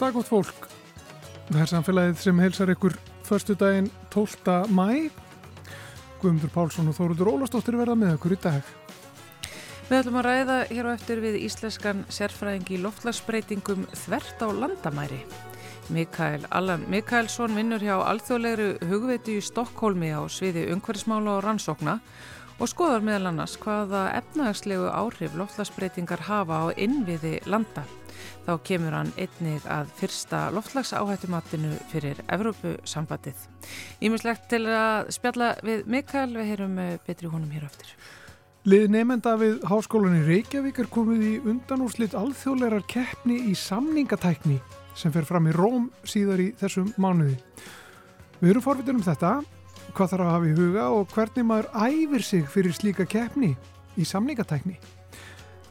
Góð dag gott fólk. Það er samfélagið sem heilsar ykkur förstu daginn 12. mæ. Guðmundur Pálsson og Þóruður Ólastóttir verða með okkur í dag. Við ætlum að ræða hér á eftir við íslenskan sérfræðingi í loftlagsbreytingum þvert á landamæri. Mikael Allan Mikaelsson vinnur hjá alþjóðlegri hugveiti í Stokkólmi á sviði umhverfsmála og rannsókna og skoðar meðal annars hvaða efnagslegu áhrif loftlagsbreytingar hafa á innviði landa. Þá kemur hann einnig að fyrsta loftlagsáhættumatinu fyrir Evrópusambatið. Ímislegt til að spjalla við Mikael, við heyrum betri húnum hér aftur. Lið nefnda við Háskólanir Reykjavík er komið í undanúrslit alþjóðlegar keppni í samningatækni sem fer fram í Róm síðar í þessum mánuði. Við erum forvitin um þetta, hvað þarf að hafa í huga og hvernig maður æfir sig fyrir slíka keppni í samningatækni.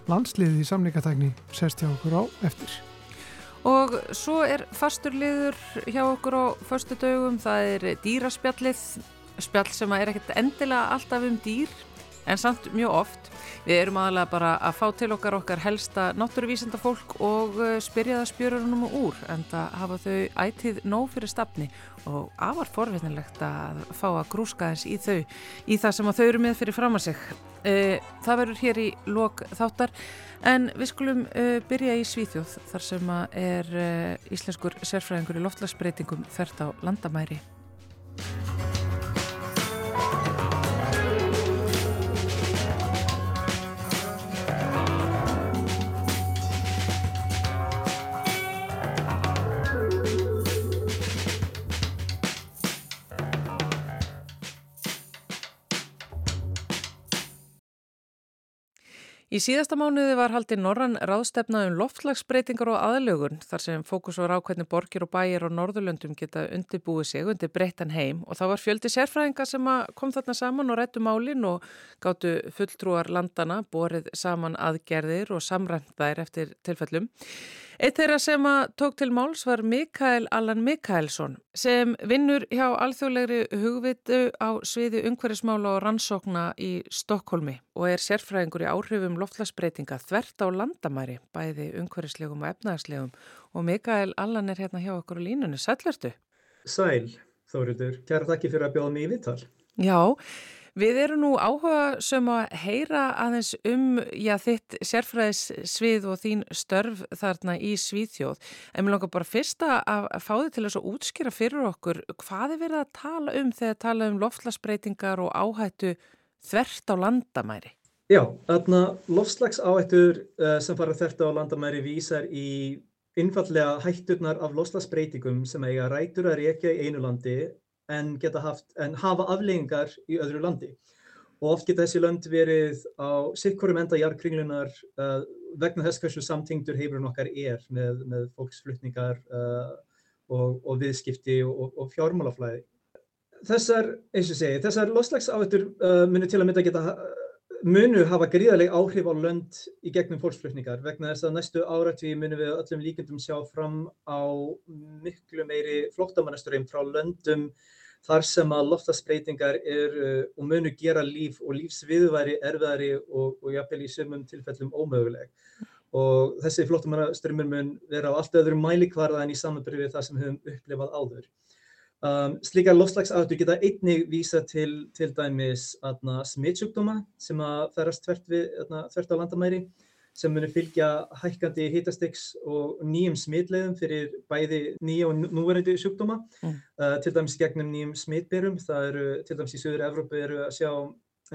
Landsliðið í samningatækni sest hjá okkur á eftir. Og svo er fastur liður hjá okkur á förstu dögum, það er dýraspjallið, spjall sem er ekkert endilega alltaf um dýr en samt mjög oft. Við erum aðalega bara að fá til okkar okkar helsta náttúruvísenda fólk og uh, spyrja það spjörunum úr en það hafa þau ætið nóg fyrir stafni og afar forvinnilegt að fá að grúska eins í þau í það sem þau eru með fyrir fram að sig. Uh, það verður hér í lok þáttar en við skulum uh, byrja í Svíþjóð þar sem er íslenskur sérfræðingur í loftlagsbreytingum þert á landamæri. Í síðasta mánuði var haldið Norran ráðstefna um loftlagsbreytingar og aðlögun þar sem fókus var á hvernig borgir og bæir og norðurlöndum geta undirbúið sig undir breytan heim og það var fjöldi sérfræðinga sem kom þarna saman og rættu málinn og gáttu fulltrúar landana, borið saman aðgerðir og samrænt þær eftir tilfellum. Eitt þeirra sem að tók til máls var Mikael Allan Mikaelsson sem vinnur hjá alþjóðlegri hugvitu á sviði umhverfismála og rannsókna í Stokkólmi og er sérfræðingur í áhrifum loftlagsbreytinga þvert á landamæri, bæði umhverfislegum og efnagslegum og Mikael Allan er hérna hjá okkur á línunni. Sælvertu? Sæl, Þóriður. Kæra þakki fyrir að bjóða mig í vittal. Já, Við erum nú áhuga sem að heyra aðeins um já, þitt sérfræðissvið og þín störf þarna í Svíþjóð. En mér langar bara fyrst að fá þið til að útskýra fyrir okkur hvað er verið að tala um þegar tala um loftslagsbreytingar og áhættu þvert á landamæri? Já, þarna loftslagsáhættur uh, sem fara þvert á landamæri vísar í innfallega hætturnar af loftslagsbreytingum sem eiga rætur að reykja í einu landi en, haft, en hafa afleggingar í öðru landi. Og oft geta þessi lönd verið á sikkurum enda jarðkringlunar uh, vegna þess hversu samtingdur heimurinn okkar er með, með fólksflutningar uh, og, og viðskipti og, og fjármálaflæði. Þessar, eins og segi, þessar loslagsáðutur uh, munu til að mynda geta munu hafa gríðarlega áhrif á lönd í gegnum fólksflutningar vegna þess að næstu áratví munum við öllum líkendum sjá fram á miklu meiri flóttamannasturum frá löndum þar sem að loftasbreytingar eru og munu gera líf og lífsviðværi erfiðari og, og jafnvel í sumum tilfellum ómöguleg. Og þessi flottumannaströmmur mun vera á allt öðrum mælikvarða en í samanbyrju við það sem við höfum upplifað áður. Um, slíkar lofslagsáttur geta einnig vísa til til dæmis smittsjúkdóma sem að ferast þvert, þvert á landamæri sem munir fylgja hækkandi hitastegs og nýjum smitleiðum fyrir bæði nýja og núverandi sjúkdóma, mm. uh, til dæmis gegnum nýjum smitberum. Það eru til dæmis í Suður Evrópu eru að sjá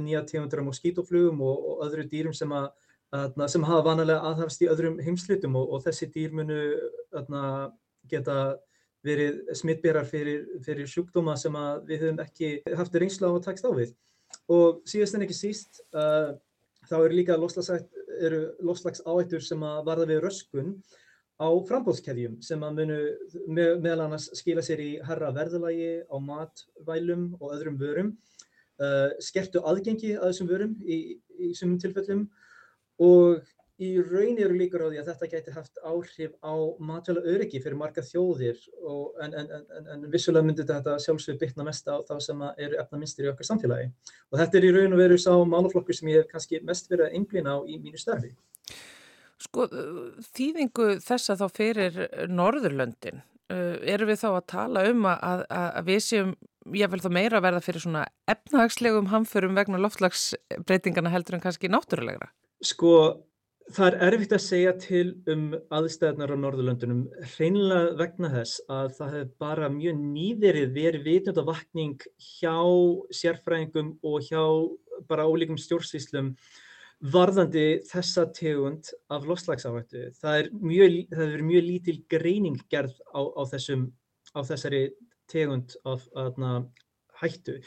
nýja tegundur af moskítoflugum og, og öðru dýrum sem, að, að, sem hafa vanalega aðhafst í öðrum heimslutum og, og þessi dýr munu að, geta verið smitberar fyrir, fyrir sjúkdóma sem við höfum ekki haft reynsla á að takst á við. Og síðast en ekki síst, uh, þá eru líka loslags áhættur sem að varða við röskun á frambóðskeðjum sem að munu me meðal annars skila sér í herra verðalagi á matvælum og öðrum vörum, uh, skertu aðgengi að þessum vörum í, í sumum tilfellum og í raun eru líkur á því að þetta gæti haft áhrif á matvæla öryggi fyrir marga þjóðir og, en, en, en, en vissulega myndir þetta sjálfsögur bytna mest á þá sem eru efna minnstir í okkar samfélagi. Og þetta er í raun og veru sá málaflokkur sem ég hef kannski mest verið að einblýna á í mínu starfi. Sko, þýðingu þessa þá fyrir Norðurlöndin, erum við þá að tala um að, að, að við séum, ég vil þá meira verða fyrir svona efnahagslegum hamförum vegna loftlagsbreytingana heldur en kannski náttúrulegra? Sko, það er erfitt að segja til um aðstæðnar á Norðurlöndunum, hreinlega vegna þess að það hefur bara mjög nýverið verið vitundavakning hjá sérfræðingum og hjá bara ólíkum stjórnsýslum varðandi þessa tegund af loslagsáhættu. Það er mjög, það er mjög lítil greining gerð á, á, þessum, á þessari tegund af aðna, hættu.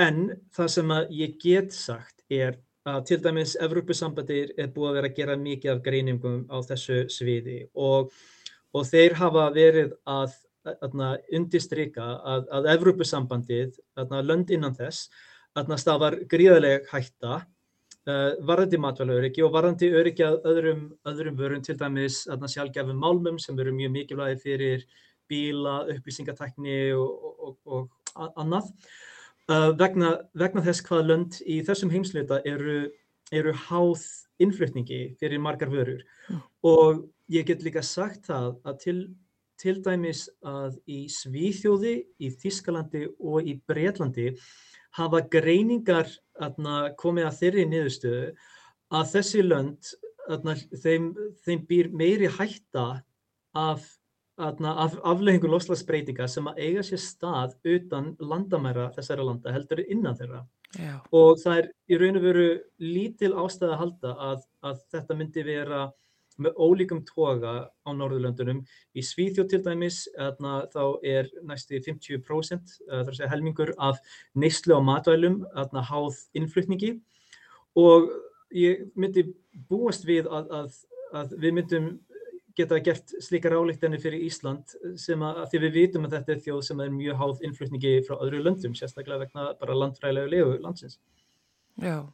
En það sem að ég get sagt er að til dæmis Evrópusambandir er búið að vera að gera mikið af greiningum á þessu sviði og, og þeir hafa verið að, að undistrykka að, að Evrópusambandið, lönd innan þess, stafar gríðaleg hætta uh, varðandi matvælaöryggi og varðandi öryggi að öðrum, öðrum vörum, til dæmis sjálfgefum málmum sem eru mjög mikilvægi fyrir bíla, upplýsingatekni og, og, og annað. Uh, vegna, vegna þess hvað lönd í þessum heimsluta eru, eru háð innflutningi fyrir margar vörur mm. og ég get líka sagt það að til, til dæmis að í Svíþjóði, í Þískalandi og í Breitlandi hafa greiningar atna, komið að þeirri niðurstöðu að þessi lönd, atna, þeim, þeim býr meiri hætta af, af afleggingu loslagsbreytinga sem að eiga sér stað utan landamæra þessara landa heldur innan þeirra. Já. Og það er í raun og veru lítil ástæði að halda að, að þetta myndi vera með ólíkum toga á Norðurlöndunum. Í Svíþjóð til dæmis atna, þá er næstu 50% þar að segja helmingur af neyslu á matvælum atna, háð innflutningi og ég myndi búast við að, að, að við myndum geta gert slíkar álíktanir fyrir Ísland sem að, því við vitum að þetta er þjóð sem er mjög háð innflutningi frá öðru löndum, sérstaklega vegna bara landfræðilegu legu landsins. Já.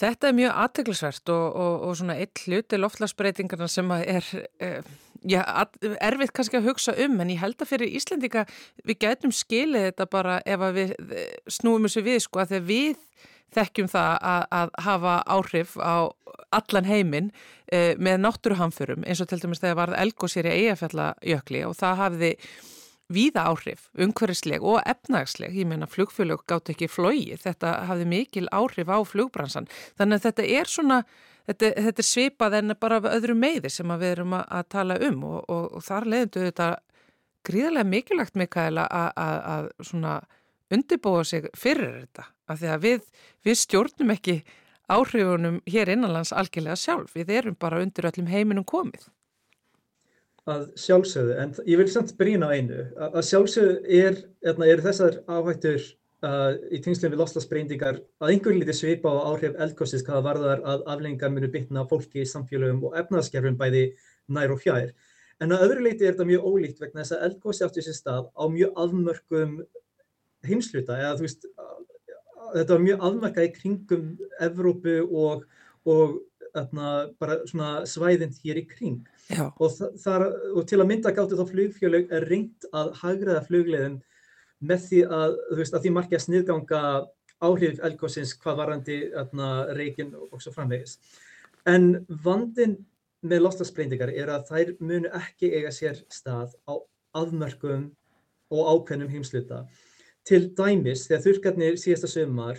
Þetta er mjög aðteglisvert og, og, og svona eitt hluti loftlagsbreytingarna sem er eh, já, erfitt kannski að hugsa um en ég held að fyrir Íslendika við getum skilið þetta bara ef við eh, snúum þessu við sko að þegar við þekkjum það að, að hafa áhrif á allan heiminn eh, með náttúruhamförum eins og til dæmis þegar varð Elgósir í Eyjafjallajökli og það hafiði víða áhrif, umhverfisleg og efnagsleg, ég meina flugfélög gátt ekki flogi, þetta hafði mikil áhrif á flugbransan, þannig að þetta er svona, þetta, þetta er svipað en bara öðru meði sem við erum að, að tala um og, og, og þar leðindu þetta gríðarlega mikilvægt Mikael að svona undirbúa sig fyrir þetta, af því að við, við stjórnum ekki áhrifunum hér innanlands algjörlega sjálf, við erum bara undir öllum heiminum komið. Að sjálfsögðu, en ég vil samt brína einu, að sjálfsögðu er, hérna, er þessar áhættur uh, í tengslum við loslasbreyndingar að einhver liti svipa á áhrif eldgóðsins hvaða varðar að aflengar munu bytna fólki í samfélögum og efnaðskerfum bæði nær og fjær. En að öðru leiti er þetta mjög ólíkt vegna þess að eldgóðsi áttu sér stað á mjög afmörkum heimsluta, eða þú veist, þetta var mjög afmörka í kringum Evrópu og, og öfna, bara svona svæðind hér í kring og, þar, og til að mynda gáttu þá flugfjölug er reynd að hagraða flugleðum með því að, veist, að því margja sniðganga áhrif elgósins hvað varandi reygin og svo framvegis. En vandin með lostasbreyndingar er að þær munu ekki eiga sér stað á aðmörkum og ákveðnum heimsluta. Til dæmis, þegar þurrkarnir síðasta sömar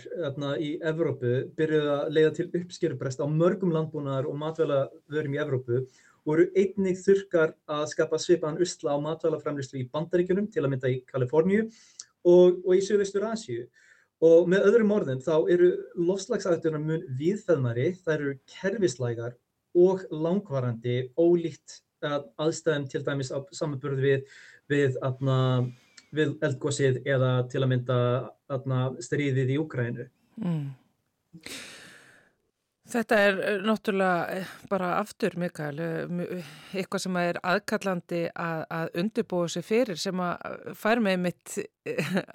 í Evrópu byrjuði að leiða til uppskjörubrest á mörgum landbúnaðar og matvælavörum í Evrópu voru einnig þurkar að skapa svipaðan usla á matvælaframlýslu í Bandaríkunum, til að mynda í Kaliforníu og, og í Suðvestur Asju. Og með öðrum orðin þá eru lofslagsættunar mun viðfæðmari, það eru kerfislægar og langvarandi ólíkt aðstæðum til dæmis á samanburð við, við, atna, við eldgósið eða til að mynda stríðið í Úkrænu. Mm. Þetta er eh, náttúrulega eh, bara aftur, Mikael, eh, eitthvað sem er aðkallandi að, að undirbúa sig fyrir sem að fær með mitt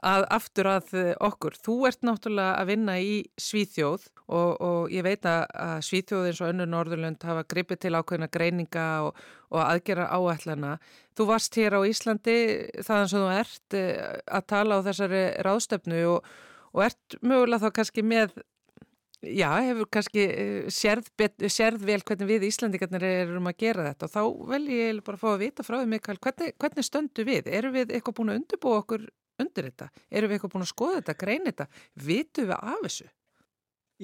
að, aftur að okkur. Þú ert náttúrulega að vinna í Svíþjóð og, og ég veit að Svíþjóð eins og önnur Norðurlönd hafa gripið til ákveðina greininga og, og aðgera áætlana. Þú varst hér á Íslandi þaðan sem þú ert að tala á þessari ráðstöfnu og, og ert mögulega þá kannski með já, hefur kannski uh, sérð, sérð vel hvernig við Íslandingarnir erum að gera þetta og þá vel ég bara fá að vita frá því Mikael, hvernig, hvernig stöndu við? Erum við eitthvað búin að undirbúa okkur undir þetta? Erum við eitthvað búin að skoða þetta, greina þetta? Vitu við af þessu?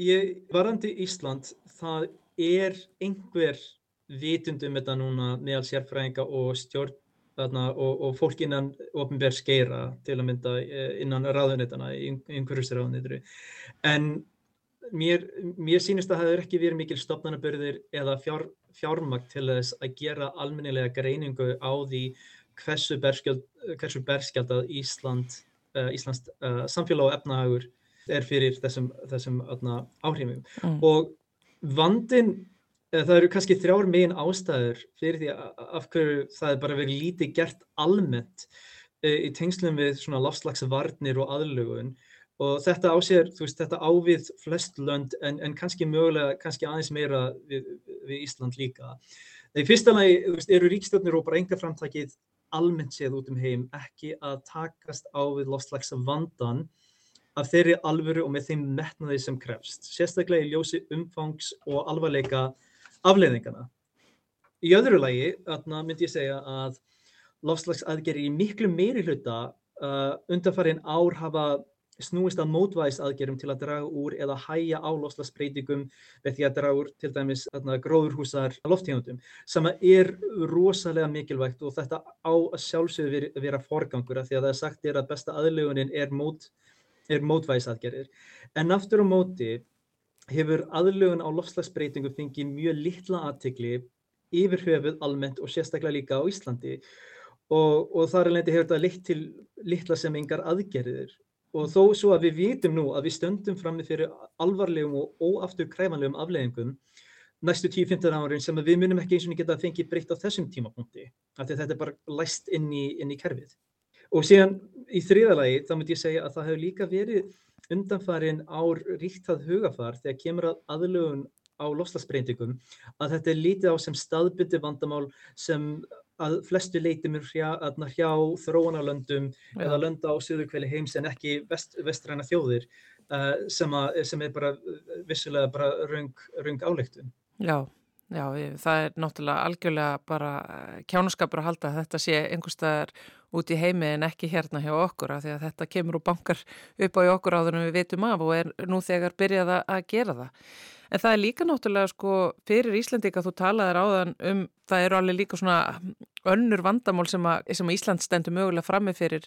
Ég, varandi Ísland, það er einhver vitundum þetta núna meðal sérfræðinga og stjórn þarna, og, og fólk innan ofnbjörn skeira til að mynda eh, innan ráðunitana í umhverfisráðunitru en mér, mér sínist að það hefur ekki verið mikil stopnarnabörðir eða fjár, fjármakt til þess að gera almennilega greiningu á því hversu berskjald að Ísland, uh, Íslands uh, samfélag og efnahagur er fyrir þessum, þessum áhrifum mm. og vandin það eru kannski þrjár megin ástæður fyrir því af hverju það er bara verið lítið gert almennt í tengslum við svona lofslagsvarnir og aðlugun og þetta ásér, þú veist, þetta ávið flest lönd en, en kannski mögulega, kannski aðeins meira við, við Ísland líka. Þegar í fyrsta lagi, þú veist, eru ríkstjórnir og bara enga framtakið almennt séð út um heim ekki að takast á við lofslagsvandan af þeirri alvöru og með þeim metnaði sem krefst, sérstaklega í ljósi umfangs og alvarleika afleiðingana. Í öðru lagi myndi ég segja að lofslagsaðgerri í miklu meiri hluta uh, undanfarið ár hafa snúist að mótvæðisaðgerrum til að draga úr eða hæja á lofslagsbreytingum með því að draga úr til dæmis gróðurhúsar loftíðandum sem er rosalega mikilvægt og þetta á að sjálfsögðu vera, forgangur af því að það er sagt er að besta aðlögunin er, mót, er mótvæðisaðgerðir. En aftur á móti hefur aðlögun á lofslagsbreytingu fengið mjög litla aðtegli yfir höfuð almennt og sérstaklega líka á Íslandi og, og þar er leiti hefur þetta leitt til litla sem engar aðgerðir og þó svo að við vitum nú að við stöndum frammi fyrir alvarlegum og óaftur kræfanlegum afleggingum næstu 10-15 árin sem við munum ekki eins og geta fengið breytt á þessum tímapunkti af því að þetta er bara læst inn í, inn í kerfið. Og síðan í þriðalagi þá myndi ég segja að það hefur líka verið undanfarin ár ríkt það hugafar þegar kemur að aðlögun á lofslagsbreytingum að þetta er lítið á sem staðbyndi vandamál sem að flestu leiti mér hjá, hjá þróunarlöndum ja. eða lönda á söðurkvæli heims en ekki vest, vestræna þjóðir uh, sem, að, sem er bara vissulega bara röng, röng áleiktun. Já, já, það er náttúrulega algjörlega bara kjánaskapur að halda að þetta sé einhverstaðar út í heimi en ekki hérna hjá okkur af því að þetta kemur og bankar upp á okkur áður en við veitum af og er nú þegar byrjað að gera það. En það er líka náttúrulega sko fyrir Íslandika þú talaðir áðan um það eru alveg líka svona önnur vandamál sem að, sem að Ísland stendur mögulega frammi fyrir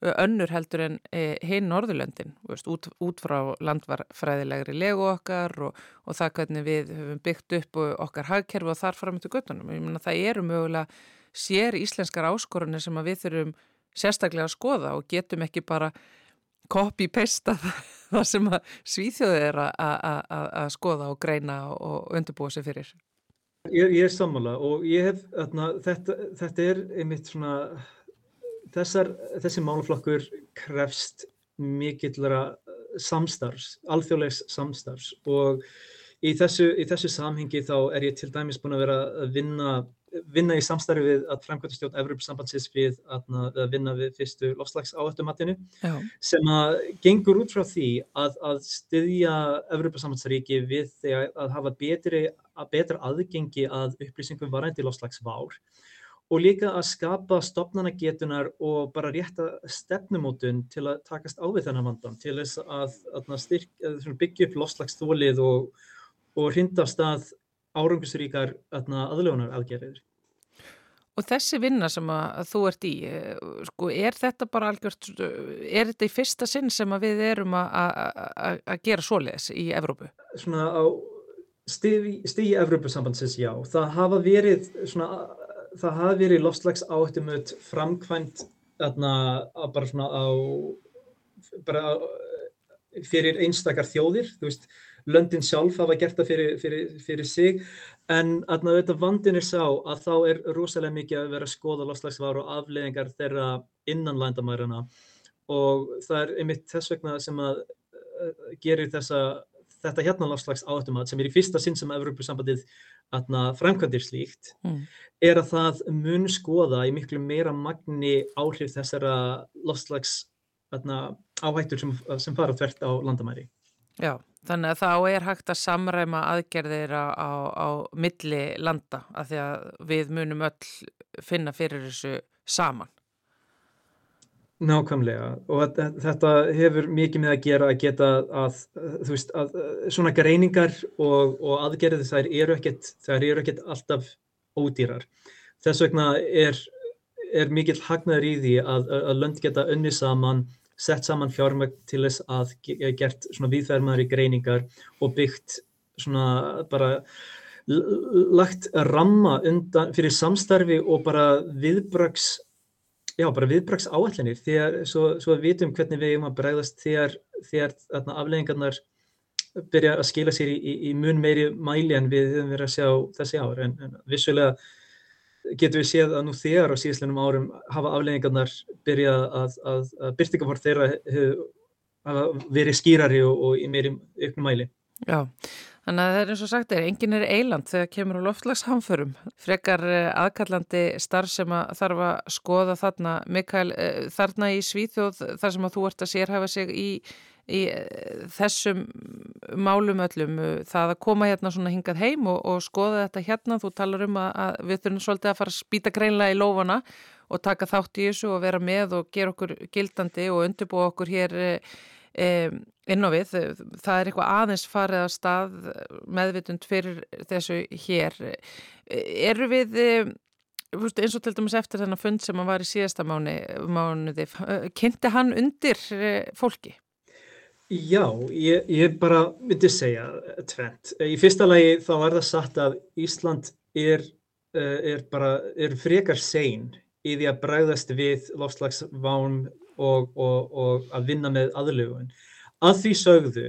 önnur heldur en e, hinn Norðurlöndin veist, út, út frá landvarfræðilegri legu okkar og, og það hvernig við höfum byggt upp okkar hagkerfi og þar fram til göttunum. Ég menna það eru mögulega sér íslenskar áskorunir sem við þurfum sérstaklega að skoða og getum ekki bara copy-pasta það sem svíþjóðið er að skoða og greina og undirbúa sig fyrir. Ég, ég er sammála og ég hef, þarna, þetta, þetta er einmitt svona, þessar, þessi málaflokkur krefst mikillara samstarfs, alþjóðlegs samstarfs og í þessu, í þessu samhengi þá er ég til dæmis búin að vera að vinna vinna í samstarfi við að framkvæmtastjórn Evropasambandsins við að vinna við fyrstu lofslags áhættumatinu sem að gengur út frá því að, að styðja Evropasambandsríki við þegar að hafa betri, að betra aðgengi að upplýsingum varandi lofslagsvár og líka að skapa stopnanagetunar og bara rétta stefnumótun til að takast á við þennan vandan til þess að, að styrk, byggja upp lofslagsþólið og, og hrinda af stað árangusríkar aðlöfunar aðgerðir. Og þessi vinna sem að þú ert í, eh, sko, er þetta bara algjört, er þetta í fyrsta sinn sem að við erum að gera svoleiðis í Evrópu? Svona á stígi Evrópusambandsins, já. Það hafa verið, svona, það hafa verið lofslags áhættumöt framkvæmt þarna bara svona á, bara fyrir einstakar þjóðir, þú veist, löndin sjálf hafa gert það fyrir, fyrir, fyrir sig en að þetta vandin er sá að þá er rosalega mikið að vera að skoða lofslagsváru og afleðingar þeirra innan landamærarna og það er einmitt þess vegna sem að uh, gerir þessa, þetta hérna lofslags áhættumat sem er í fyrsta sinn sem Evropasambandið framkvæmdir slíkt mm. er að það mun skoða í miklu meira magni áhrif þessara lofslags áhættur sem, sem fara þvert á landamæri. Já, þannig að þá er hægt að samræma aðgerðir á, á, á milli landa að því að við munum öll finna fyrir þessu saman. Nákvæmlega og þetta hefur mikið með að gera að geta að, þú veist, að svona greiningar og, og aðgerðið þær eru ekkert, þær eru ekkert alltaf ódýrar. Þess vegna er, er mikill hagnaður í því að, að lönd geta önni saman, sett saman fjármægt til þess að gert svona viðferðmaður í greiningar og byggt svona bara lagt ramma undan fyrir samstarfi og bara viðbrags já, bara viðbraks áallinir þegar, svo, svo við vitum hvernig við erum að bregðast þegar, þegar afleggingarnar byrja að skila sér í, í, í mun meiri mæli en við höfum verið að sjá þessi ár. En, en vissulega getum við séð að nú þegar á síðastlunum árum hafa afleggingarnar byrja að, að, að byrtingafór þeirra hafa verið skýrari og, og í meiri auknum mæli. Já, Þannig að það er eins og sagt er, enginn er eiland þegar kemur á loftlagshamförum. Frekar eh, aðkallandi starf sem að þarf að skoða þarna, Mikael, eh, þarna í Svíþjóð þar sem að þú ert að sérhafa sig í, í eh, þessum málum öllum, það að koma hérna svona hingað heim og, og skoða þetta hérna, þú talar um að, að við þurfum svolítið að fara að spýta greinlega í lófana og taka þátt í þessu og vera með og gera okkur gildandi og undirbúa okkur hér um, inn á við. Það er eitthvað aðeins farið að stað meðvitund fyrir þessu hér. Eru við, eins og til dæmis eftir þennan fund sem hann var í síðasta mánu, mánuði, kynnti hann undir fólki? Já, ég, ég bara myndi segja tvent. Í fyrsta lagi þá er það satt að Ísland er, er, bara, er frekar sein í því að bræðast við lofslagsván og, og, og að vinna með aðlögun. Að því sögðu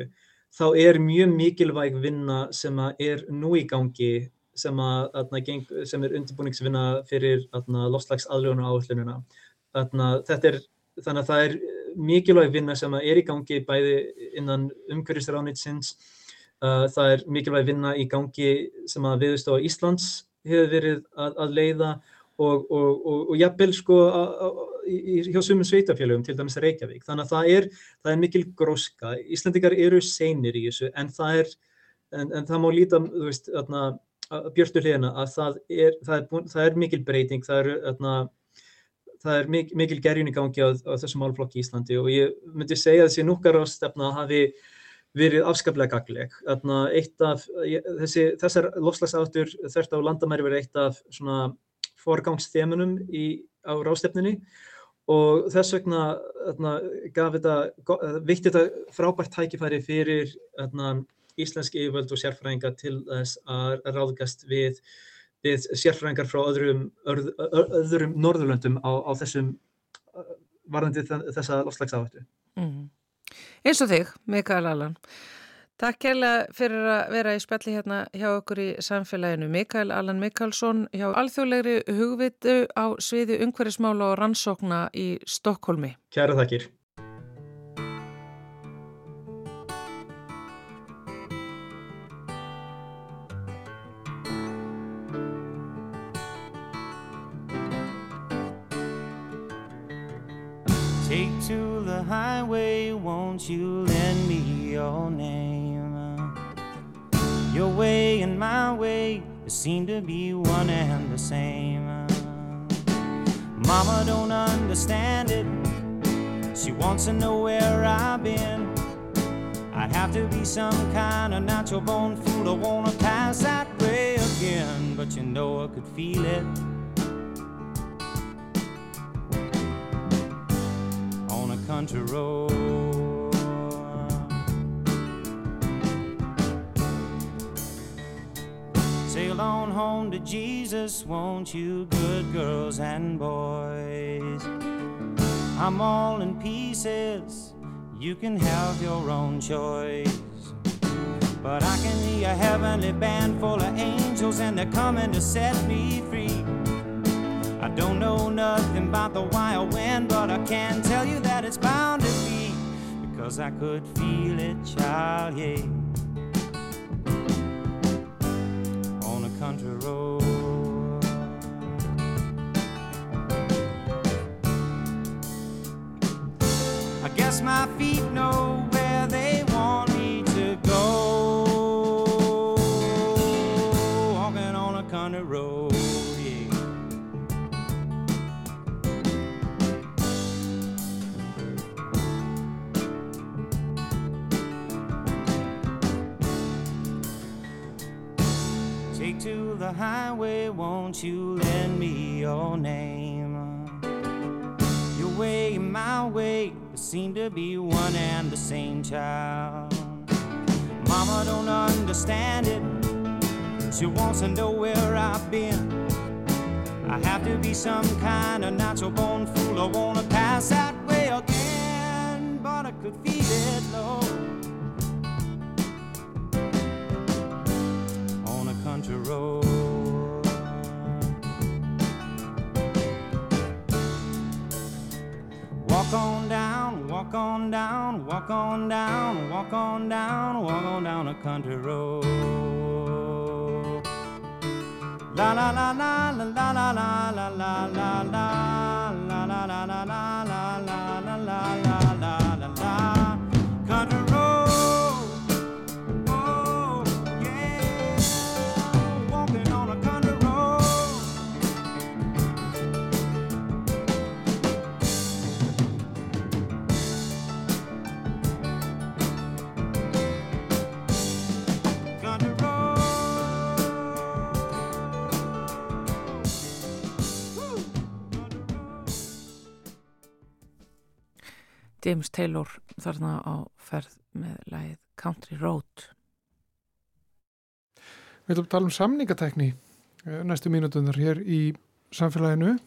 þá er mjög mikilvæg vinna sem er nú í gangi sem, að, að, sem er undirbúningsvinna fyrir lofslagsaðlögun og áhullununa. Þannig að það er mikilvæg vinna sem er í gangi bæði innan umhverfisránitsins. Það er mikilvæg vinna í gangi sem að viðstofa Íslands hefur verið að, að leiða og, og, og, og jafnvel sko hjá sumum sveitafélögum, til dæmis Reykjavík. Þannig að það er, það er mikil gróska. Íslandikar eru seinir í þessu en það er, en, en það má líta, þú veist, þarna, björstu hliðina að það er, það er, það er mikil breyting, það er, þarna, það er mikil, mikil gerjun í gangi á, á þessum málflokki í Íslandi og ég myndi segja þessi núkar ástefna hafi verið afskaplega gagleg. Af, þessi, þessar lofslagsáttur þert á landamæri verið eitt af svona forgangsþemunum á rástefninni og þess vegna þarna, gaf þetta, vitt þetta frábært tækifæri fyrir þarna, íslenski yfirvöld og sérfræðingar til þess að ráðgast við, við sérfræðingar frá öðrum, öð, öðrum norðurlöndum á, á þessum varðandi þessa lofslagsáhættu. Mm. Eins og þig, Mikael Allan. Takk kærlega fyrir að vera í spjalli hérna hjá okkur í samfélaginu. Mikael Allan Mikalsson hjá alþjóðlegri hugvitu á sviði umhverfismála og rannsókna í Stokkólmi. Kæra þakkir. Highway, won't you lend me your name? Your way and my way seem to be one and the same. Mama don't understand it. She wants to know where I've been. I'd have to be some kind of natural born fool to wanna pass that way again. But you know I could feel it. A country. Sail on home to Jesus, won't you, good girls and boys? I'm all in pieces, you can have your own choice. But I can hear a heavenly band full of angels, and they're coming to set me free. Don't know nothing about the wild wind, but I can tell you that it's bound to be because I could feel it, child, yeah. On a country road. I guess my feet know highway, won't you lend me your name? Your way, and my way, seem to be one and the same child. Mama don't understand it. She wants to know where I've been. I have to be some kind of natural born fool. I wanna pass that way again, but I could feel it, Lord. On down, walk on down, walk on down, walk on down a country road. La la la la la la la la la la la la la la James Taylor þarna á ferð með lagið Country Road. Við ætlum að tala um samningatekni eh, næstu mínutunar hér í samfélaginu.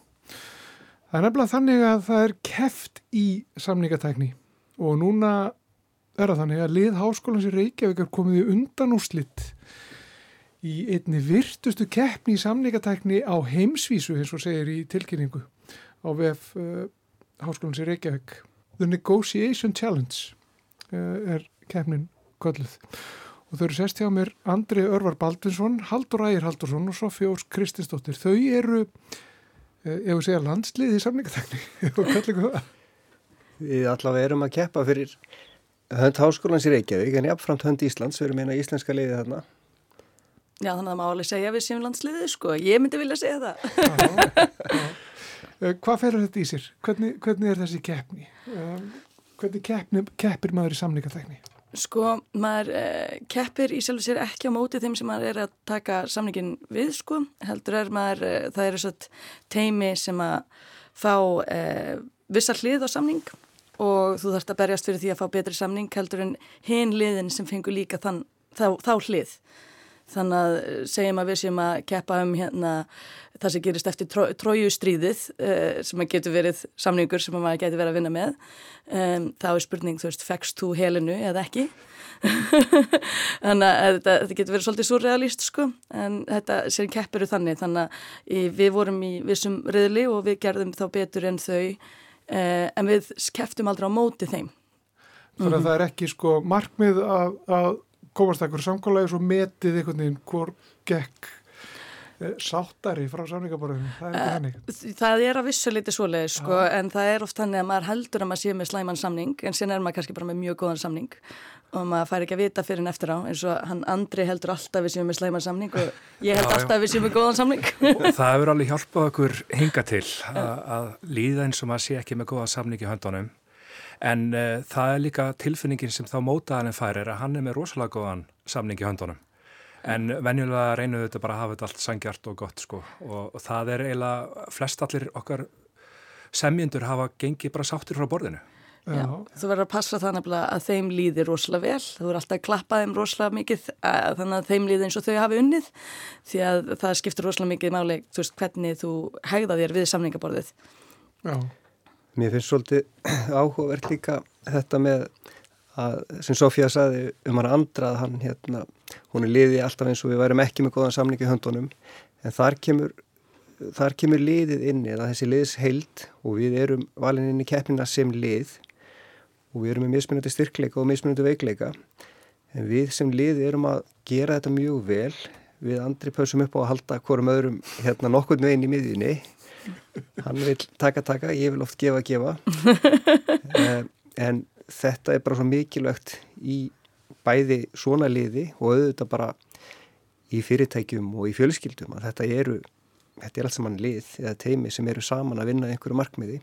Það er nefnilega þannig að það er keft í samningatekni og núna er það þannig að lið háskólans í Reykjavík er komið í undanúslitt í einni virtustu keppni í samningatekni á heimsvísu eins og segir í tilkynningu á VF uh, háskólans í Reykjavík. The Negotiation Challenge uh, er keppnin kölluð og þau eru sest hjá mér Andri Örvar Baldvinsson, Haldur Ægir Haldursson og Sofjós Kristinsdóttir. Þau eru, eh, ef við segja landsliði í samningatekni og kallingu það. Við allavega erum að keppa fyrir hönd háskólans í Reykjavík en jafnframt hönd Íslands, við erum eina íslenska liðið þarna. Já, þannig að það má alveg segja við séum landsliðið, sko. Ég myndi vilja segja það. Eh, Hvað ferur þetta í sér? Hvernig, hvernig er þessi keppni? Eh, Hvernig keppni, keppir maður í samningatekni? Sko, maður eh, keppir í sjálfu sér ekki á móti þeim sem maður er að taka samningin við, sko. Heldur er maður, eh, það eru svo teimi sem að fá eh, vissa hlið á samning og þú þarfst að berjast fyrir því að fá betri samning heldur en hinn liðin sem fengur líka þann, þá, þá hlið. Þannig að eh, segjum að við séum að keppa um hérna það sem gerist eftir tró, trójustríðið uh, sem að getur verið samningur sem að maður getur verið að vinna með. Um, þá er spurning, þú veist, fegst þú helinu eða ekki? þannig að þetta, þetta getur verið svolítið surrealist sko, en þetta sér keppir þannig, þannig að við vorum í vissum riðli og við gerðum þá betur en þau, uh, en við kepptum aldrei á móti þeim. Þannig að það er ekki sko markmið að komast ekkur samkólaði svo metið einhvern veginn hvor gekk eh, sáttari frá samningaborðinu. Það er ekki hannig. Það er að vissu liti svoleið sko, en það er oft þannig að maður heldur að maður sé með slæman samning, en síðan er maður kannski bara með mjög góðan samning og maður fær ekki að vita fyrir en eftir á, eins og hann Andri heldur alltaf við séum með slæman samning og ég held Já, já. alltaf við séum með góðan samning. Og það hefur alveg hjálpað okkur hinga til að, að líða eins og maður sé ekki með góða samning í höndunum. En uh, það er líka tilfinningin sem þá mótaðaninn fær er að hann er með rosalega góðan samning í höndunum. En venjulega reynum við þetta bara að hafa þetta allt sangjart og gott sko. Og, og það er eiginlega flest allir okkar semjendur hafa gengið bara sáttir frá borðinu. Já, þú verður að passa það nefnilega að þeim líði rosalega vel, þú verður alltaf að klappa þeim rosalega mikið, að, þannig að þeim líði eins og þau hafi unnið, því að það skiptir rosalega mikið máli, þú veist, hvernig þú hegða þér við samningaborðið. Já, Mér finnst svolítið áhugavert líka þetta með að, sem Sofía saði um hann andra að hann hérna, hún er liðið alltaf eins og við værum ekki með góðan samning í höndunum, en þar kemur, þar kemur liðið inni, eða þessi liðs heild og við erum valin inn í keppnina sem lið. Og við erum með mismunandi styrkleika og mismunandi veikleika, en við sem lið erum að gera þetta mjög vel, við andri pausum upp á að halda hvorum öðrum hérna nokkurn veginn í miðjunni hann vil taka taka, ég vil oft gefa gefa. Eh, en þetta er bara svo mikilvægt í bæði svona liði og auðvitað bara í fyrirtækjum og í fjölskyldum að þetta eru þetta er allt saman lið eða teimi sem eru saman að vinna einhverju markmiði.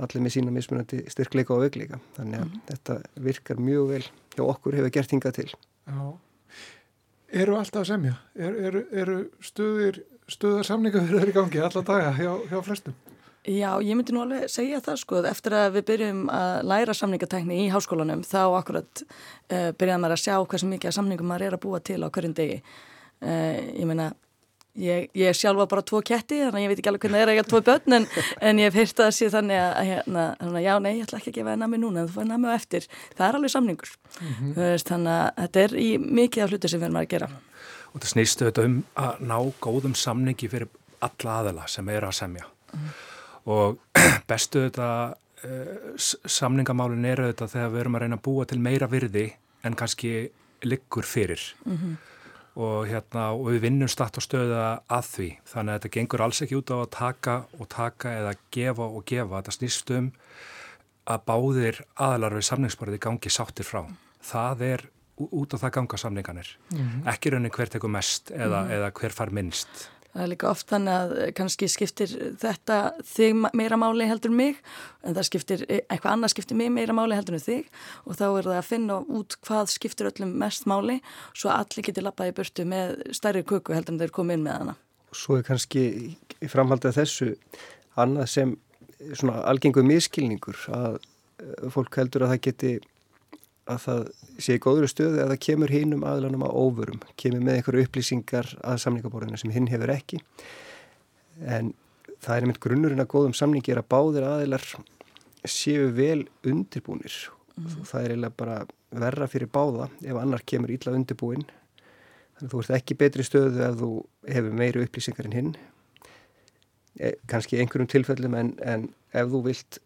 Allir með sína mismunandi styrkleika og veikleika. Þannig að þetta virkar mjög vel hjá okkur hefur gert hingað til. Já. Eru alltaf að semja? Er, eru, eru stuðir, stuðar samninga fyrir þeirri gangi alla daga hjá, hjá flestum? Já, ég myndi nú alveg segja það sko, eftir að við byrjum að læra samningatækni í háskólanum þá akkurat uh, byrjaðum maður að sjá hversu mikið samningum maður er að búa til á hverjum degi. Uh, ég meina, ég, ég sjálfa bara tvo ketti þannig að ég veit ekki alveg hvernig það er að ég hafa tvo börn en, en ég hef hýrt að sé þannig að hérna, já, nei, ég ætla ekki að gefa það nami núna, þú fær nami á eftir. Það er alveg samningur. Mm -hmm. þannig að þetta er í mikið af hluti sem við erum að gera. Og það snýstu þetta um að ná góðum samningi fyrir alla aðela sem eru að semja. Mm og bestu þetta uh, samningamálin eru þetta þegar við erum að reyna að búa til meira virði en kannski liggur fyrir mm -hmm. og hérna og við vinnum statt og stöða að því þannig að þetta gengur alls ekki út á að taka og taka eða gefa og gefa þetta snýst um að báðir aðlar við samningsborðið gangi sáttir frá það er út á það ganga samninganir mm -hmm. ekki raunin hver tekur mest eða, mm -hmm. eða hver far minnst Það er líka oft þannig að eh, kannski skiptir þetta þig meira máli heldur mig en það skiptir, eh, eitthvað annað skiptir mig meira máli heldur en þig og þá er það að finna út hvað skiptir öllum mest máli svo allir getur lappaði burtu með stærri kuku heldur en þeir komið inn með hana. Svo er kannski í framhaldið þessu annað sem svona algengu miskilningur að eh, fólk heldur að það geti að það sé í góður stöðu að það kemur hinnum aðlanum á óvörum, kemur með einhverju upplýsingar að samningaborðinu sem hinn hefur ekki. En það er einmitt grunnurinn að góðum samningi er að báðir aðilar séu vel undirbúnir. Mm. það er eiginlega bara verra fyrir báða ef annar kemur ítla undirbúin þannig að þú ert ekki betri stöðu ef þú hefur meiri upplýsingar en hinn. E, kannski einhverjum tilfellum en, en ef þú vilt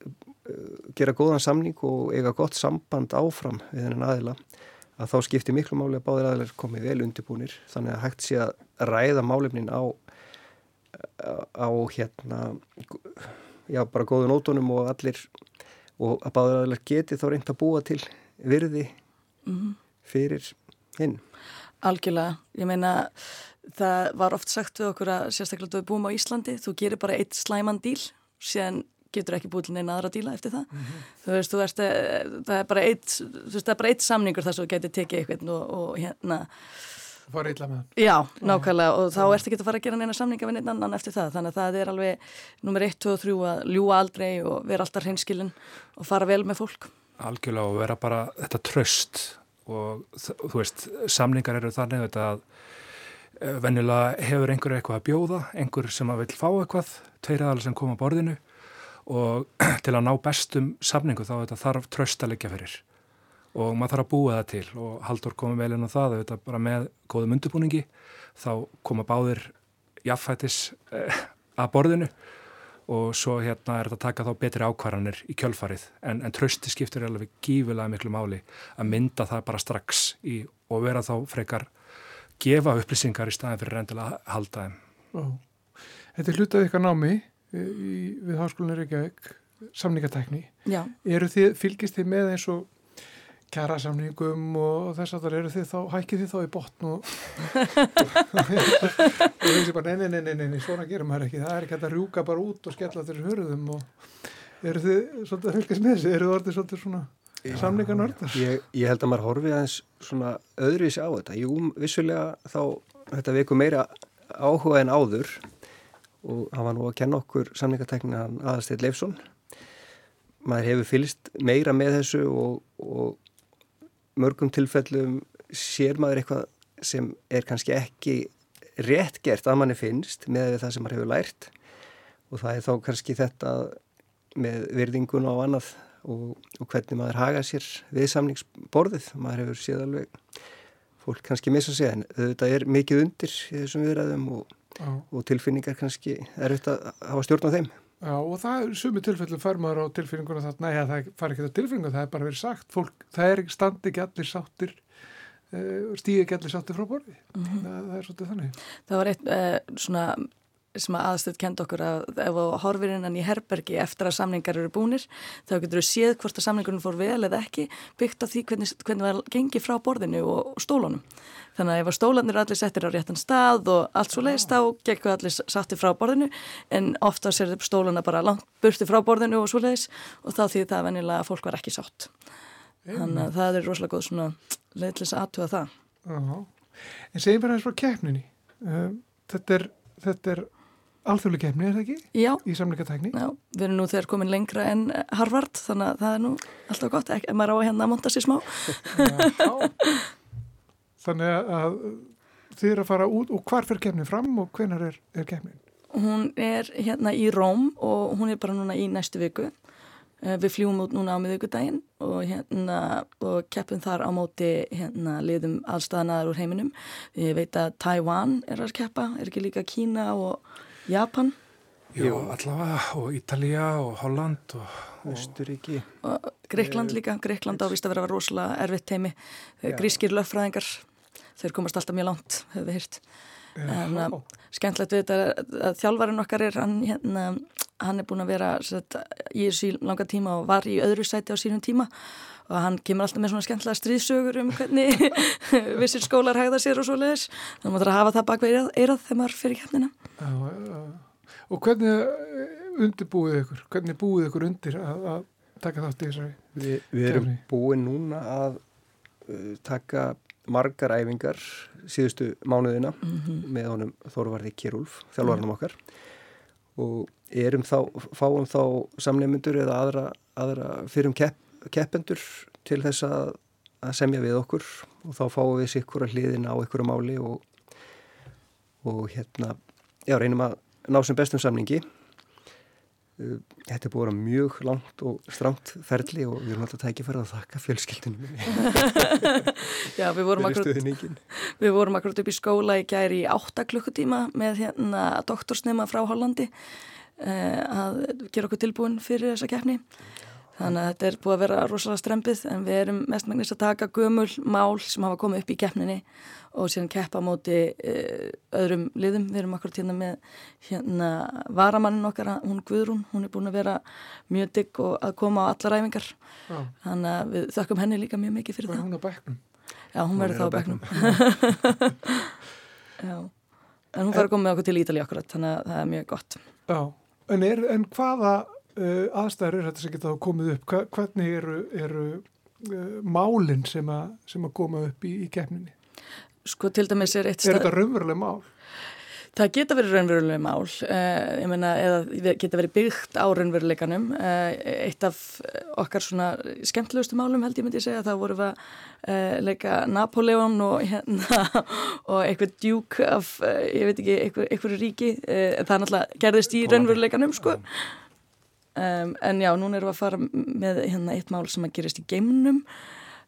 gera góðan samning og eiga gott samband áfram við þennan aðila að þá skiptir miklu máli að báðir aðilar komið vel undirbúnir þannig að hægt sé að ræða málefnin á á hérna já bara góðu nótunum og allir og að báðir aðilar geti þá reynd að búa til virði -hmm. fyrir hinn Algjörlega, ég meina það var oft sagt við okkur að sérstaklega við búum á Íslandi, þú gerir bara eitt slæman díl síðan getur ekki búið til neina aðra díla eftir það. Mm -hmm. Þú veist, þú veist, eh, það er bara eitt, þú veist, það er bara eitt samningur þar sem þú getur tekið eitthvað og, og hérna fara illa með hann. Já, nákvæmlega og þá ertu ekki að fara að gera neina samninga við neina annan eftir það, þannig að það er alveg nummer 1, 2 og 3 að ljúa aldrei og vera alltaf hreinskilin og fara vel með fólk. Algjörlega og vera bara þetta tröst og þú veist, samningar eru þannig að eh, venjulega hefur einhver eitthvað að bjóða, einhver sem að vil fá eitthvað, tveir aðal sem koma á borðinu og til að ná bestum samningu þá þetta, þarf tröst að leggja fyrir. Og maður þarf að búa það til. Og Haldur komið vel inn á það þetta, bara með góðum undirbúningi þá koma báðir jaffætis eh, að borðinu. Og svo hérna er þetta að taka þá betri ákvarðanir í kjölfarið. En, en trösti skiptir alveg gífilega miklu máli að mynda það bara strax í, og vera þá frekar gefa upplýsingar í staðin fyrir rendilega að halda þeim. Ó. Þetta er hlutað ykkar námi í, við Háskólinni Reykjavík samningatækni. Þið, fylgist þið með eins og kjara samningum og þess að það eru þið þá, hækkið þið þá í botn og og þið sé bara nei, nei, nei, nei, svona gerum maður ekki. Það er ekki að rjúka bara út og skella þessu hörðum og eru þið svolítið að fylgjast með þessu, eru þið orðið svolítið svona samninganördar? Ég, ég held að maður horfið aðeins svona öðruvísi á þetta. Jú, vissulega þá þetta veiku meira áhuga en áður og hann var nú að kenna okkur samningatekninan aðasteyt Leifsson. Maður hefur fylst meira með þessu og, og mörgum tilfellum sér maður eitthvað sem er kannski ekki rétt gert að manni finnst með það sem maður hefur lært. Og það er þá kannski þetta með virðingun og annað og, og hvernig maður haga sér við samningsborðið, maður hefur séð alveg fólk kannski missa sig en þetta er mikið undir í þessum viðræðum og Já. og tilfinningar kannski er auðvitað að hafa stjórn á þeim. Já og það er sumi tilfellum fær maður á tilfinninguna þarna, næja það far ekki á tilfinningu, það er bara verið sagt, fólk, það er ekki standi ekki allir sáttir, uh, stíði ekki allir sáttir frá borði, mm -hmm. það, það er svolítið þannig. Það var eitt uh, svona sem að aðstöð kenda okkur að ef þú horfir innan í herbergi eftir að samningar eru búnir þá getur þú séð hvort að samningunum fór vel eða ekki byggt á því hvernig, hvernig það gengi frá borðinu og stólunum. Þannig að ef að stólanir allir settir á réttan stað og allt svo leiðist þá gekk við allir satti frá borðinu en ofta sér stóluna bara langt burti frá borðinu og svo leiðis og þá því það venilega að fólk var ekki sátt. Þannig að það er rosalega góð svona leiðlis aðtuga það. Já En segjum bara eins frá keppninni. Um, þetta er, þetta er alþjóðlega keppni, er það ekki? Já. Í samleikatækni? Já, við erum nú þegar komin lengra en Harvard, þannig að það er nú alltaf gott, ekki, maður á að hérna að monta sér smá. Já. Þannig að þið eru að fara út og hvar fer keppnin fram og hvenar er, er keppnin? Hún er hérna í Róm og hún er bara núna í næstu viku. Eh, við fljúum út núna á miðugudaginn og, hérna, og keppum þar á móti hérna, liðum allstaðnaðar úr heiminum. Ég veit að Taiwan er að keppa, er ekki líka Kína og Japan. Jú, allavega, og Ítalija og Holland og... Östuríki. Og Greikland líka, Greikland ávist að vera rosalega erfitt heimi. Grískir löffræðingar, þeir komast alltaf mjög langt, hefur við hýrt. En uh, skemmtlegt við þetta að þjálfarinn okkar er, hann, hérna, hann er búin að vera set, í þessu langa tíma og var í öðru sæti á sínum tíma og hann kemur alltaf með svona skemmtilega stríðsögur um hvernig vissir skólar hægða sér og svo leiðis. Þannig að maður þarf að hafa það bak við eirað þegar maður fyrir kemnina. Og hvernig undirbúið ykkur? Hvernig búið ykkur undir að, að taka þátt í þessari? Vi, við erum búið núna að uh, taka margar æfingar síðustu mánuðina mm -hmm. með honum Þorvarði Kirúlf, þjálfvarnum mm. okkar og erum þá, fáum þá samnefnendur eða aðra, aðra fyrir um kepp, keppendur til þess að, að semja við okkur og þá fáum við sikkur að hliðina á ykkur máli og, og hérna, já, reynum að ná sem bestum samningi. Uh, Þetta er búin að vera mjög langt og stramt ferli og við erum alltaf tækifærið að þakka fjölskyldunum Já, við vorum, akkurat, við vorum akkurat upp í skóla í gæri í 8 klukkutíma með hérna doktorsnema frá Hollandi eh, að gera okkur tilbúin fyrir þessa keppni þannig að þetta er búin að vera rosalega strempið en við erum mestmægnis að taka gömul mál sem hafa komið upp í keppninni og síðan keppa á móti uh, öðrum liðum. Við erum akkurat hérna með hérna varamannin okkar, hún Guðrún, hún er búin að vera mjög digg og að koma á alla ræfingar. Já. Þannig að við þökkum henni líka mjög mikið fyrir Var það. Hún á bæknum? Já, hún, verður þá á bæknum. Já, en hún fara að koma með okkur til Ítali akkurat, þannig að það er mjög gott. Já, en, er, en hvaða uh, aðstæður er þetta sem geta komið upp? Hva, hvernig eru, eru uh, málinn sem, sem að koma upp í, í keppninni? sko til dæmis er eitt stað... Er þetta raunveruleg mál? Það geta verið raunveruleg mál, uh, ég meina, eða geta verið byggt á raunveruleikanum. Uh, eitt af okkar svona skemmtilegustu málum held ég myndi að segja, það voru við að uh, leika Napoleon og, hérna, og eitthvað djúk af, ég veit ekki, eitthvað, eitthvað ríki. Það náttúrulega gerðist í raunveruleikanum, sko. Um, en já, núna erum við að fara með hérna eitt mál sem að gerist í geimnum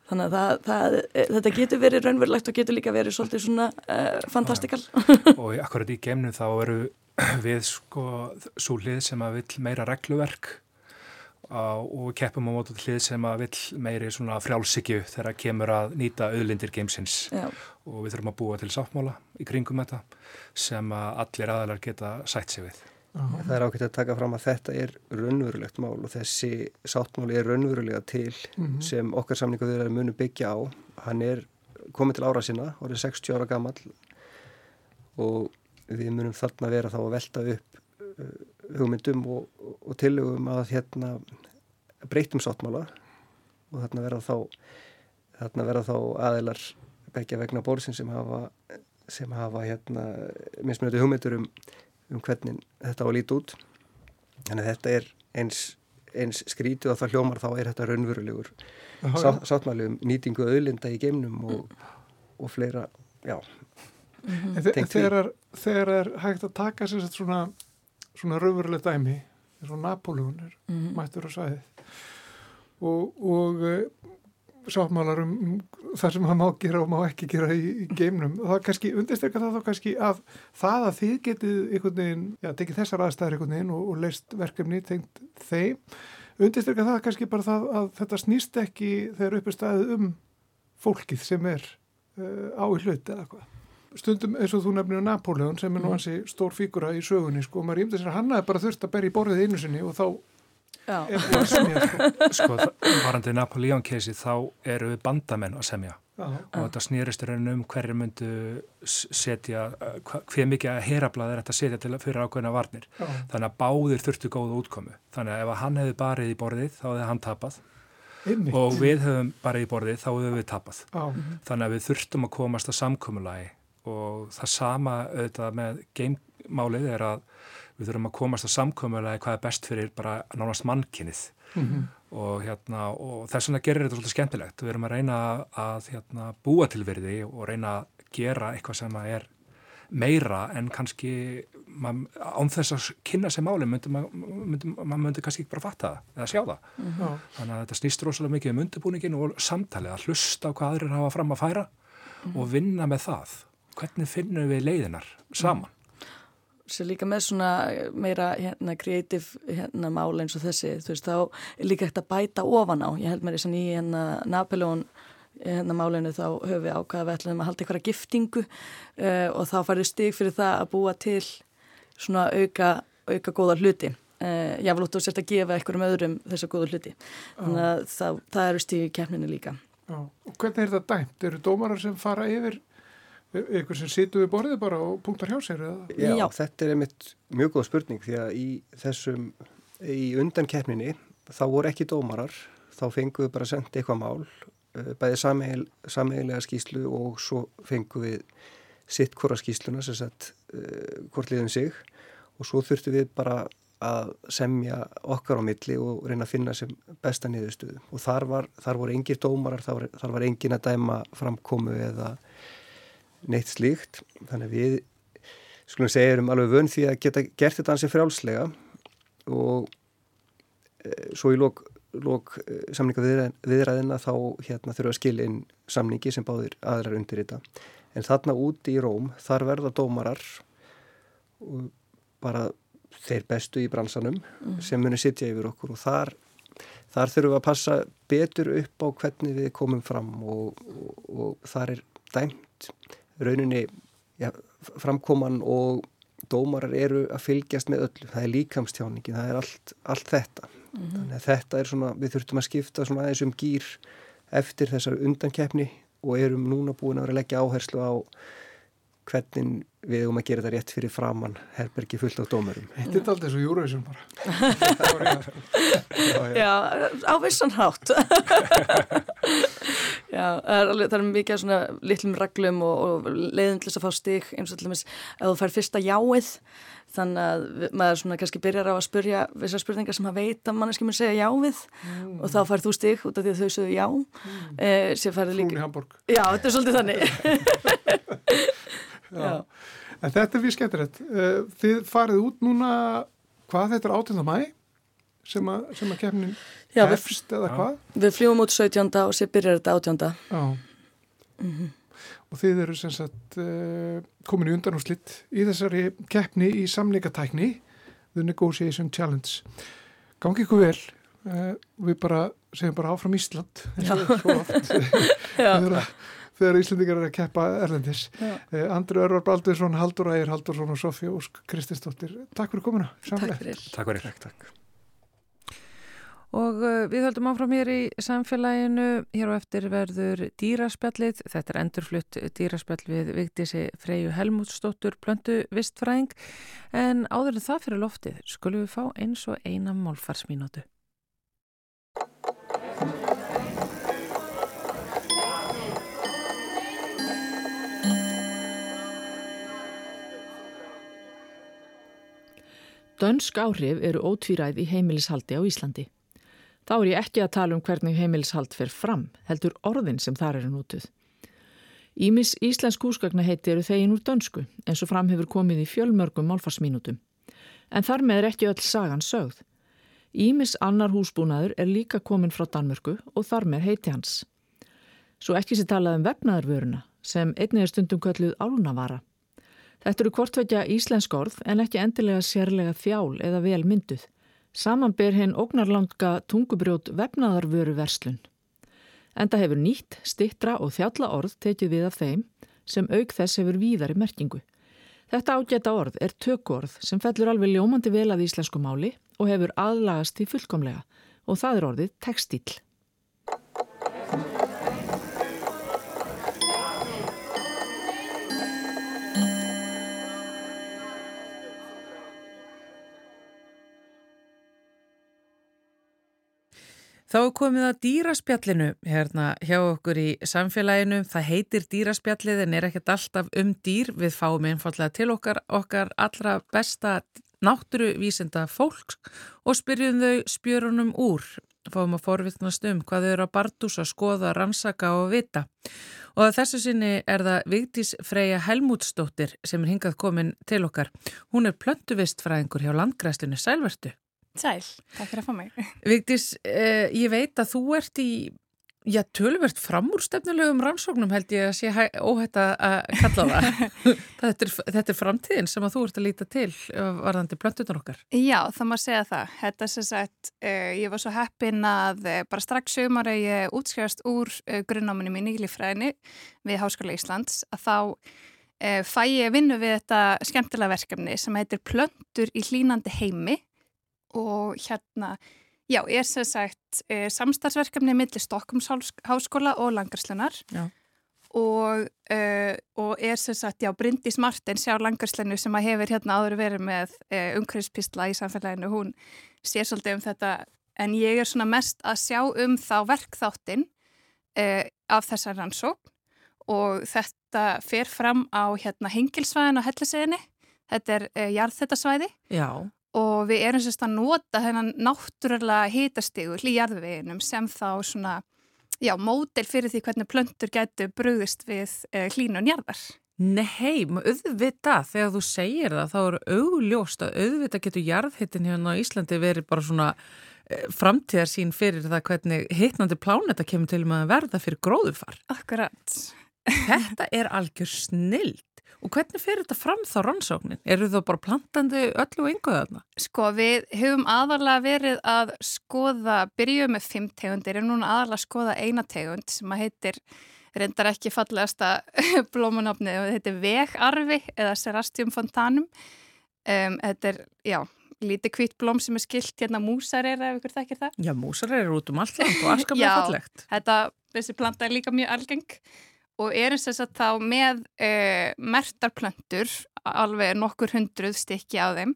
Þannig að það, það, þetta getur verið raunverulegt og getur líka verið svolítið svona uh, fantastikal. og akkurat í gemnu þá eru við sko svo hlið sem að vill meira regluverk og keppum á mótu hlið sem að vill meiri svona frjálsikju þegar að kemur að nýta auðlindir geimsins Já. og við þurfum að búa til sáttmála í kringum þetta sem að allir aðalar geta sætt sig við. Aha. Það er ákveðt að taka fram að þetta er raunverulegt mál og þessi sáttmáli er raunverulega til mm -hmm. sem okkar samningu þeirra munu byggja á. Hann er komið til ára sinna, orðið 60 ára gammal og við munum þarna vera þá að velta upp uh, hugmyndum og, og tillögum að hérna breytum sáttmála og þarna verða þá, þarna verða þá aðeilar begja vegna bórsin sem hafa, sem hafa hérna mismunandi hugmyndur um um hvernig þetta á að líti út þannig að þetta er eins, eins skrítið og það hljómar þá er þetta raunverulegur sá, sáttmæli um nýtingu auðlinda í geimnum og, og fleira já mm -hmm. þegar, þegar er hægt að taka sér svona, svona raunveruleg dæmi eins og Napoleon er mm -hmm. mættur á sæðið og, og sáttmálar um, um það sem hann má gera og má ekki gera í, í geimnum. Það kannski undirstryka það þá kannski að það að þið getið einhvern veginn já, tekið þessar aðstæðir einhvern veginn og, og leist verkefni tengt þeim undirstryka það kannski bara það að þetta snýst ekki þegar uppi staðið um fólkið sem er uh, á í hlut eða hvað stundum eins og þú nefnir Napoleon sem er nú hansi stór fígura í sögunni sko og maður ímda sér að hann hafi bara þurft að berja í borðið einu sinni og þá sko, sko varandi Napoleon keisi þá eru við bandamenn að semja Já, og þetta snýrist raun um hverju myndu setja, hver mikið að herablað er þetta að setja til að fyrir ákveðina varnir Já. þannig að báðir þurftu góða útkomu þannig að ef hann hefði barið í borðið þá hefði hann tapað Einmitt. og við höfum bara í borðið þá höfum við tapað. Já. Þannig að við þurftum að komast að samkomulagi og það sama auðvitað með geimmálið er að við þurfum að komast að samkomulagi hvað er best fyrir bara nánast mannkinnið Mhm. og, hérna, og þess vegna gerir þetta svolítið skemmtilegt. Við erum að reyna að hérna, búa til virði og reyna að gera eitthvað sem er meira en kannski án þess að kynna sér máli myndi maður myndi, mað myndi kannski ekki bara fatta það eða sjá það. Já. Þannig að þetta snýst rosalega mikið um undirbúningin og samtalið að hlusta á hvað aðrir hafa fram að færa og vinna með það. Hvernig finnum við leiðinar saman? Sér líka með svona meira hérna kreatív hérna mál eins og þessi, þú veist, þá er líka ekkert að bæta ofan á. Ég held mér þess að í hérna Napoleon hérna málinu þá höfum við ákvaða við ætlum að halda einhverja giftingu uh, og þá farið stig fyrir það að búa til svona auka, auka góða hluti. Uh, ég vil út og sérst að gefa einhverjum öðrum þessa góða hluti. Þannig að það, það eru stig í keppninu líka. Já. Og hvernig er þetta dæmt? Eru dómarar sem fara yfir ykkur sem situr við borðið bara og punktar hjá sér? Eða? Já, Já. þetta er einmitt mjög góð spurning því að í þessum, í undan keppninni þá voru ekki dómarar, þá fengum við bara sendið eitthvað mál, eh, bæði sameigil, sameigilega skýslu og svo fengum við sitt hvora skýsluna sem sett uh, hvort liðum sig og svo þurftum við bara að semja okkar á milli og reyna að finna sem besta niðurstöðu og þar, var, þar voru engir dómarar, þar var, þar var engin að dæma framkomu eða neitt slíkt. Þannig að við skulum segja erum alveg vön því að geta gert þetta ansi frjálslega og e, svo í lók, e, samninga viðræðina þá hérna þurfa að skilja inn samningi sem báðir aðrar undir þetta en þarna úti í Róm þar verða dómarar og bara þeir bestu í bransanum sem muni sitja yfir okkur og þar þar þurfum við að passa betur upp á hvernig við komum fram og, og, og þar er dæmt rauninni ja, framkoman og dómarar eru að fylgjast með öllu, það er líkamstjáningin, það er allt, allt þetta. Þannig að þetta er svona, við þurftum að skipta svona aðeins um gýr eftir þessar undankeppni og erum núna búin að vera að leggja áherslu á hvernig við erum að gera þetta rétt fyrir framann herbergi fullt á dómurum. Þetta er alltaf svo Eurovision bara. Já, á vissan hátt. Já, það er, alveg, það er mikið af svona litlum reglum og, og leiðin til þess að fá stig eins og til dæmis ef þú fær fyrsta jáið þannig að maður svona kannski byrjar á að spurja vissar spurningar sem að veit að manneski mun segja já við og þá fær þú stig út af því að þau sögðu já mm. eh, færði Frún í líka Hamburg. Já, þetta er svolítið þannig Já, En þetta er við skemmtilegt. Eh, Þið farið út núna, hvað þetta er 18. mæ sem að, sem að kemnin við- hefst eða hvað? Við fljúum út 17. og sér byrjar þetta 18. Já. Og þið eru sem sagt uh, komin í undanúslitt í þessari keppni í samningatækni The Negotiation Challenge. Gangi ykkur vel. Uh, við bara segjum bara áfram Ísland eins og svo oft Já, þegar, þegar Íslandingar eru að keppa Erlendis. Uh, Andri Örvar Baldursson, Haldur Ægir Haldursson og Sofía Ósk Kristinsdóttir. Takk fyrir komuna. takk Samlega. fyrir Takk fyrir. Takk, takk. Og uh, við höldum áfram hér í samfélaginu, hér á eftir verður dýraspjallið, þetta er endurflutt dýraspjall við Vigdísi Freyju Helmútsdóttur Plöntu Vistfræðing, en áður en það fyrir loftið skulum við fá eins og eina málfarsmínútu. Dönsk áhrif eru ótvíræð í heimilishaldi á Íslandi. Þá er ég ekki að tala um hvernig heimilishald fer fram, heldur orðin sem þar eru nútuð. Ímis íslensk húsgagnaheiti eru þegin úr dönsku, eins og fram hefur komið í fjölmörgum málfarsmínutum. En þar með er ekki öll sagan sögð. Ímis annar húsbúnaður er líka komin frá Danmörku og þar með heiti hans. Svo ekki sér talað um vefnaðarvöruna, sem einnig er stundum kölluð álunavara. Þetta eru hvortveitja íslensk orð en ekki endilega sérlega þjál eða vel mynduð. Saman ber hinn ógnarlanga tungubrjót vefnaðarvöru verslun. Enda hefur nýtt, stittra og þjalla orð tekið við af þeim sem auk þess hefur víðari merkingu. Þetta ágæta orð er tökuorð sem fellur alveg ljómandi vel að íslensku máli og hefur aðlagast í fullkomlega og það er orðið textíl. Þá er komið að dýraspjallinu hérna hjá okkur í samfélaginu. Það heitir dýraspjallið en er ekkert alltaf um dýr. Við fáum einfallega til okkar, okkar allra besta náttúruvísenda fólks og spyrjum þau spjörunum úr. Fáum að forvittnast um hvað þau eru að bartúsa, skoða, rannsaka og vita. Og þessu sinni er það Vigdís Freyja Helmútsdóttir sem er hingað komin til okkar. Hún er plöntuvistfræðingur hjá landgræslinu Sælvertu. Sæl, takk fyrir að fá mig. Vigdís, eh, ég veit að þú ert í, já, tölvert framúrstefnulegum rannsóknum held ég að sé óhætt að kalla það. þetta, er, þetta er framtíðin sem að þú ert að líta til varðandi plöntunar okkar. Já, það má segja það. Þetta sem sagt, eh, ég var svo heppin að eh, bara strax sömur að ég útskrifast úr eh, grunnáminni mín í lífræðinni við Háskóla Íslands að þá eh, fæ ég vinnu við þetta skemmtilega verkefni sem heitir Plöntur í hlínandi heimi og hérna, já, er sem sagt e, samstagsverkefni millir Stokkums háskóla og Langarslunar og, e, og er sem sagt, já, Bryndís Martin sjá Langarslunu sem að hefur hérna áður verið með e, umhverfispistla í samfélaginu, hún sér svolítið um þetta en ég er svona mest að sjá um þá verkþáttin af þessar rannsókn og þetta fer fram á hérna hengilsvæðin á helliseginni, þetta er jarðþettasvæði Já og við erum sérst að nota þennan náttúrulega hitastígur í jarðveginum sem þá svona, já, mótel fyrir því hvernig plöntur getur brúðist við e, hlínun jarðar. Nei, auðvita, þegar þú segir það, þá eru augljóst að auðvita getur jarðhittin hérna á Íslandi verið bara svona e, framtíðarsýn fyrir það hvernig hittnandi pláneta kemur til að verða fyrir gróðufar. Akkurat. Þetta er algjör snild. Og hvernig fer þetta fram þá rannsóknin? Eru þú bara plantandi öllu og ynguðu þarna? Sko við höfum aðalega verið að skoða, byrjuðum með fimm tegundir, en núna aðalega að skoða eina tegund sem að heitir, reyndar ekki fallegasta blómanafni, þetta heitir vegarfi eða Serastium fontanum. Um, þetta er, já, lítið kvitt blóm sem er skilt hérna músarir ef ykkur þekkir það. Já, músarir eru út um allt land og askaplega fallegt. Já, þetta, þessi planta er líka mjög algeng og erum þess að þá með e, mertarplöntur, alveg nokkur hundruð stykki á þeim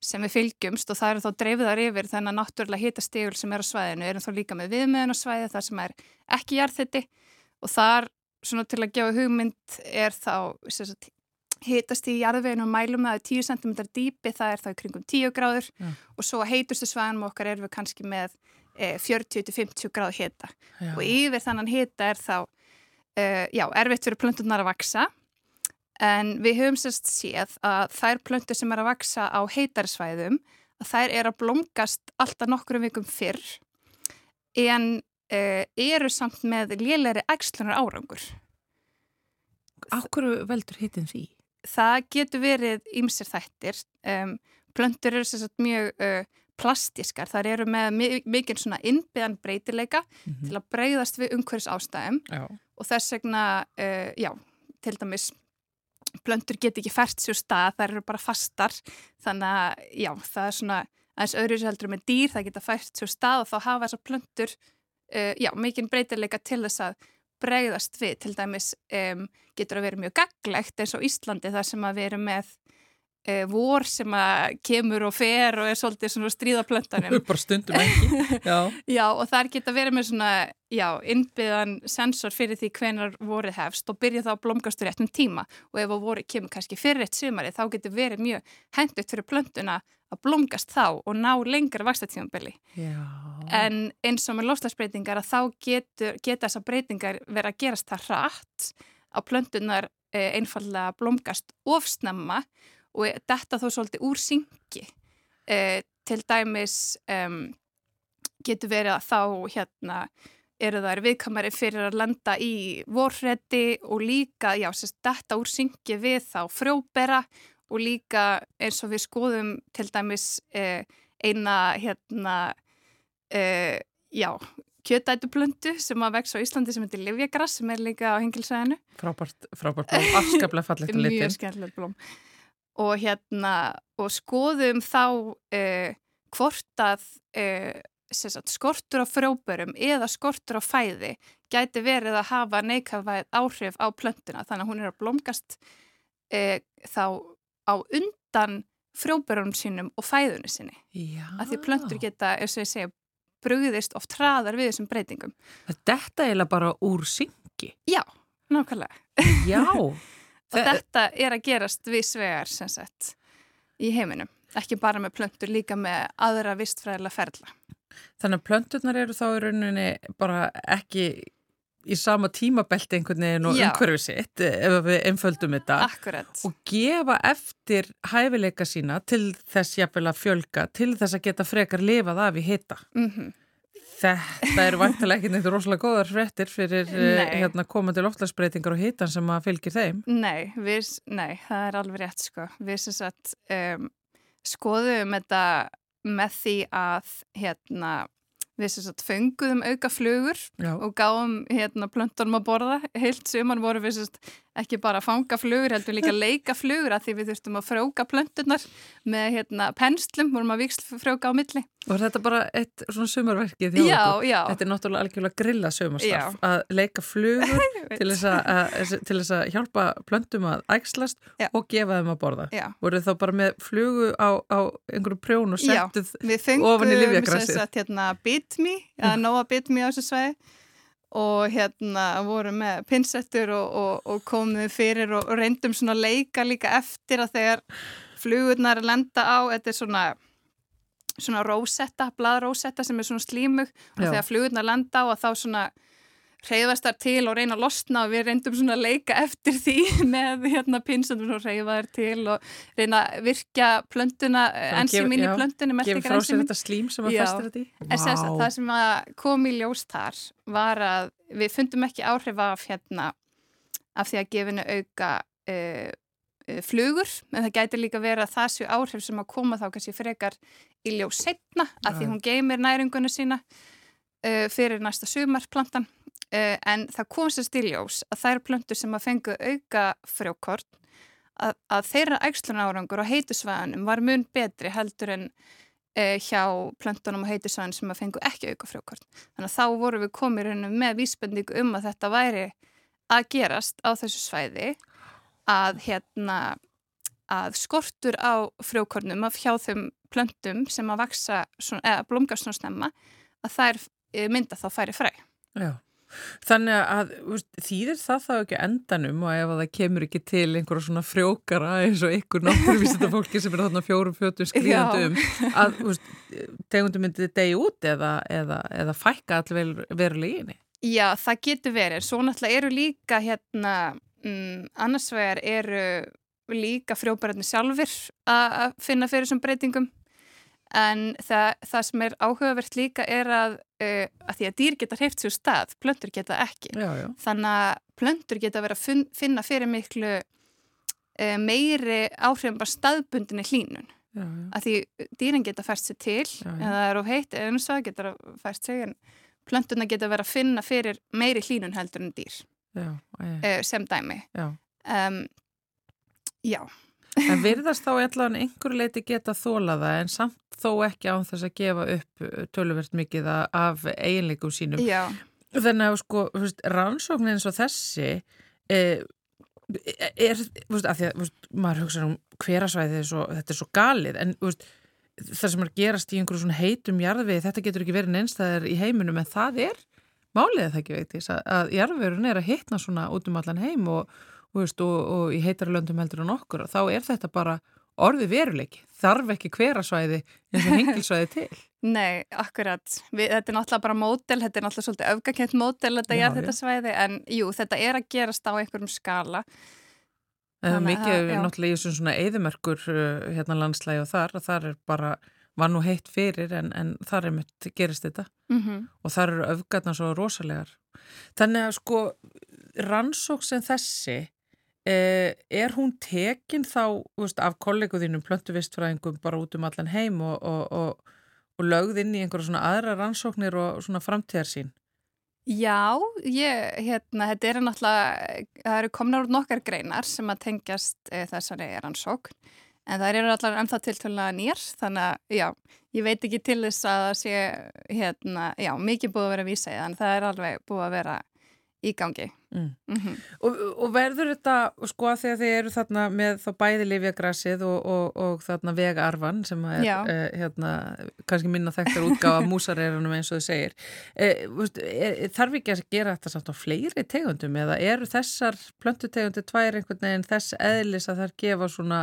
sem við fylgjumst og það eru þá dreifiðar yfir þennan náttúrulega hitastígul sem er á svæðinu, erum þá líka með viðmiðun á svæði þar sem er ekki jarðþitti og þar, svona til að gefa hugmynd, er þá hitast í jarðveginu og mælum það að 10 cm dýpi, það er þá kringum 10 gráður ja. og svo heitustu svæðinum okkar erum við kannski með e, 40-50 gráð hita ja. og yfir þannan hita er þá uh, já, erfitt fyrir plöntunar að vaksa en við höfum sérst séð að þær plöntur sem er að vaksa á heitarsvæðum að þær er að blómgast alltaf nokkrum vikum fyrr en uh, eru samt með lélæri ægslunar árangur. Akkur veldur hitin því? Það getur verið ymsir þættir. Um, plöntur eru sérst mjög uh, plastiskar. Það eru með mikið svona innbyðan breytileika mm -hmm. til að breyðast við umhverjus ástæðum Já og þess vegna, uh, já, til dæmis blöndur get ekki fært sér stað, það eru bara fastar. Þannig að, já, það er svona aðeins öðru heldur með dýr, það geta fært sér stað og þá hafa þessar blöndur uh, já, mikinn breytileika til þess að bregðast við, til dæmis um, getur að vera mjög gaglegt eins og Íslandi þar sem að erum með e, vor sem að kemur og fer og er svolítið svona stríðaplöntanum bara stundum ekki já. já og þar geta verið með svona innbyðan sensor fyrir því hvenar vorið hefst og byrja þá að blómgast úr réttum tíma. Og ef vorið kemur kannski fyrir eitt sumari þá getur verið mjög hendugt fyrir plöntuna að blómgast þá og ná lengra vakstatímanbili en eins og með lofslagsbreytingar að þá getur, geta þessar breytingar verið að gerast það hratt að plöntunar e, einfallega blómgast ofsnemma og þetta þó svolítið úr syngi. Eh, til dæmis um, getur verið að þá hérna eru þær viðkamari fyrir að landa í vorrætti og líka, já, sérst, þetta úr syngi við þá frjóbera og líka eins og við skoðum til dæmis eh, eina hérna eh, já, kjötætublöndu sem að vex á Íslandi sem heitir Livjagrass sem er líka á hengilsæðinu Frábært, frábært blóm, afskaplega litin. Mjög skemmtilegt blóm og hérna og skoðum þá uh, hvort að uh, sagt, skortur á frjóbörum eða skortur á fæði gæti verið að hafa neikvæð áhrif á plöntuna þannig að hún er að blómgast uh, þá á undan frjóbörunum sínum og fæðunum sinni Já. að því plöntur geta, eins og ég segja brugðist oft hraðar við þessum breytingum. Þetta er bara úr syngi? Já, nákvæmlega. Já. og þetta er að gerast við svegar sem sagt í heiminum. Ekki bara með plöntur, líka með aðra vistfræðilega ferla. Þannig að plönturnar eru þá í rauninni bara ekki í sama tímabelti einhvern veginn og umhverfið sitt ef við einföldum þetta Akkurat. og gefa eftir hæfileika sína til þess jafnvel að fjölga til þess að geta frekar lifað af í hita mm -hmm. Þetta eru vantilega ekki neitt rosalega góðar frettir fyrir eh, hérna, komandi loftlagsbreytingar og hitan sem að fylgir þeim Nei, við, nei það er alveg rétt sko. við sem sagt um, skoðum þetta með því að hérna við sem sagt fenguðum auka flugur Já. og gáum hérna plöntunum að borða heilt suman voru við sem sagt ekki bara að fanga flugur, heldur líka að leika flugur að því við þurftum að frjóka plöntunar með hérna penslum, vorum að viksl frjóka á milli. Og er þetta bara eitt svona sumarverkið þjóð Já, já. Þetta er náttúrulega algjörlega grilla sumarstarf Já. að leika flugur til þess að, að, til þess að hjálpa plöntum að ægslast Já. og gefa þeim að borða. Já. Voruð þá bara með flugu á, á einhverju prjón og Já, settuð við fengum ofan í livjagrassið? sagt hérna bitmi, eða nóa bitmi á þessu sveiði og hérna voru með pinsettur og, og, og komum fyrir og, og reyndum svona leika líka eftir að þegar flugurnar lenda á, þetta er svona svona rósetta, blaðrósetta sem er svona slímug. Og þegar flugurnar lenda á að þá svona reyðast þar til og reyna að losna og við reyndum svona að leika eftir því með hérna pinsettum og reyða þar til og reyna að virkja plöntuna, ensím inn í plöntunni Gefið frá sér þetta slím sem að Já. festir þetta í? En sem sagt, það sem að kom í ljós þar var að við fundum ekki áhrif af hérna af því að gefinu auka uh, flugur, en það gæti líka vera að það séu áhrif sem að koma þá kannski frekar í ljós setna, að því Já. hún geymir næringunni sína uh, fyrir næsta sumarplantan uh, en það kom sér stiljós að þær plöntur sem að fengu auka frjókort að, að þeirra ægslun árangur á heitusvæðanum var mun betri heldur en uh, hjá plöntunum og heitusvæðanum sem að fengu ekki auka frjókort. Þannig að þá vorum við komið með vísbendingu um að þetta væri að gerast á þessu svæði að hérna að skortur á frjókornum af hjá þeim plöntum sem að eða blómgast svona snemma að þær eh, mynda þá færi fræ. Já. Þannig að þýðir það þá ekki endanum og ef að það kemur ekki til einhverja svona frjókara eins og einhver náttúruvísita fólki sem er þarna fjórum fjötum skriðandi Já. um að veist, tegundum myndið degi út eða, eða, eða fækka allir veruleginni. Já, það getur verið. Svo náttúrulega eru líka hérna, mm, annars vegar eru líka frjóbararnir sjálfur að finna fyrir þessum breytingum en það, það sem er áhugavert líka er að, uh, að því að dýr geta hreift sér stað, plöntur geta ekki. Já, já. Þannig að plöntur geta verið að finna fyrir miklu uh, meiri áhrifum bara staðbundinni hlínun. Já, já. Að því dýrin geta fært sér til, en það er of heitt, eða eins og það geta fært sig, en plöntuna geta verið að finna fyrir meiri hlínun heldur en dýr, uh, sem dæmi. já. Um, já, En virðast þá allan einhverju leiti geta þólað það en samt þó ekki án þess að gefa upp uh, töluvert mikið af eiginleikum sínum. já, Þannig að sko, rannsóknin eins og þessi eh, er, þú veist, af því að veist, maður hugsa um hverasvæði þetta er svo galið en veist, það sem er að gerast í einhverju svona heitum jarðvegi, þetta getur ekki verið neinstæðar í heiminum en það er málið er það ekki veitis að, að jarðvegurinn er að hitna svona út um allan heim og, veist, og, og í heitara löndum heldur en okkur og þá er þetta bara orði veruleiki, þarf ekki hverasvæði eins og hengilsvæði til. nei, akkurat. Við, þetta er náttúrulega bara mótel, þetta er náttúrulega svolítið öfgakent mótel, þetta er þetta svæði, en jú, þetta er að gerast á einhverjum skala. Það er mikið náttúrulega í þessum svona eðimerkur hérna landslægi og þar þar er bara, var nú heitt fyrir en, en þar er mitt gerist þetta Mm og þar eru öfgarnar svo rosalegar. Þannig að sko rannsók sem þessi er hún tekin þá veist, af kolleguðinum plöntuvistfræðingum bara út um allan heim og, og, og, og lögð inn í einhverja svona aðra rannsóknir og svona framtíðarsýn. Já, ég, hérna, þetta eru náttúrulega, það eru komnar út nokkar greinar sem að tengjast e, þessari rannsókn, en það eru allar ennþá tiltölulega nýjar, þannig að, já, ég veit ekki til þess að það sé, hérna, já, mikið búið að vera það, en það er alveg búið að vera í gangi. Mm. Mm -hmm. og, og verður þetta, sko að þegar þið eru þarna með þá bæði lifjagrassið og, og, og þarna vegarvan sem er eh, hérna, kannski minna þekktar útgáfa músarerunum eins og þið segir eh, veist, er, þarf ekki að gera þetta samt á fleiri tegundum eða eru þessar plöntutegundir tvær einhvern veginn þess eðlis að þær gefa svona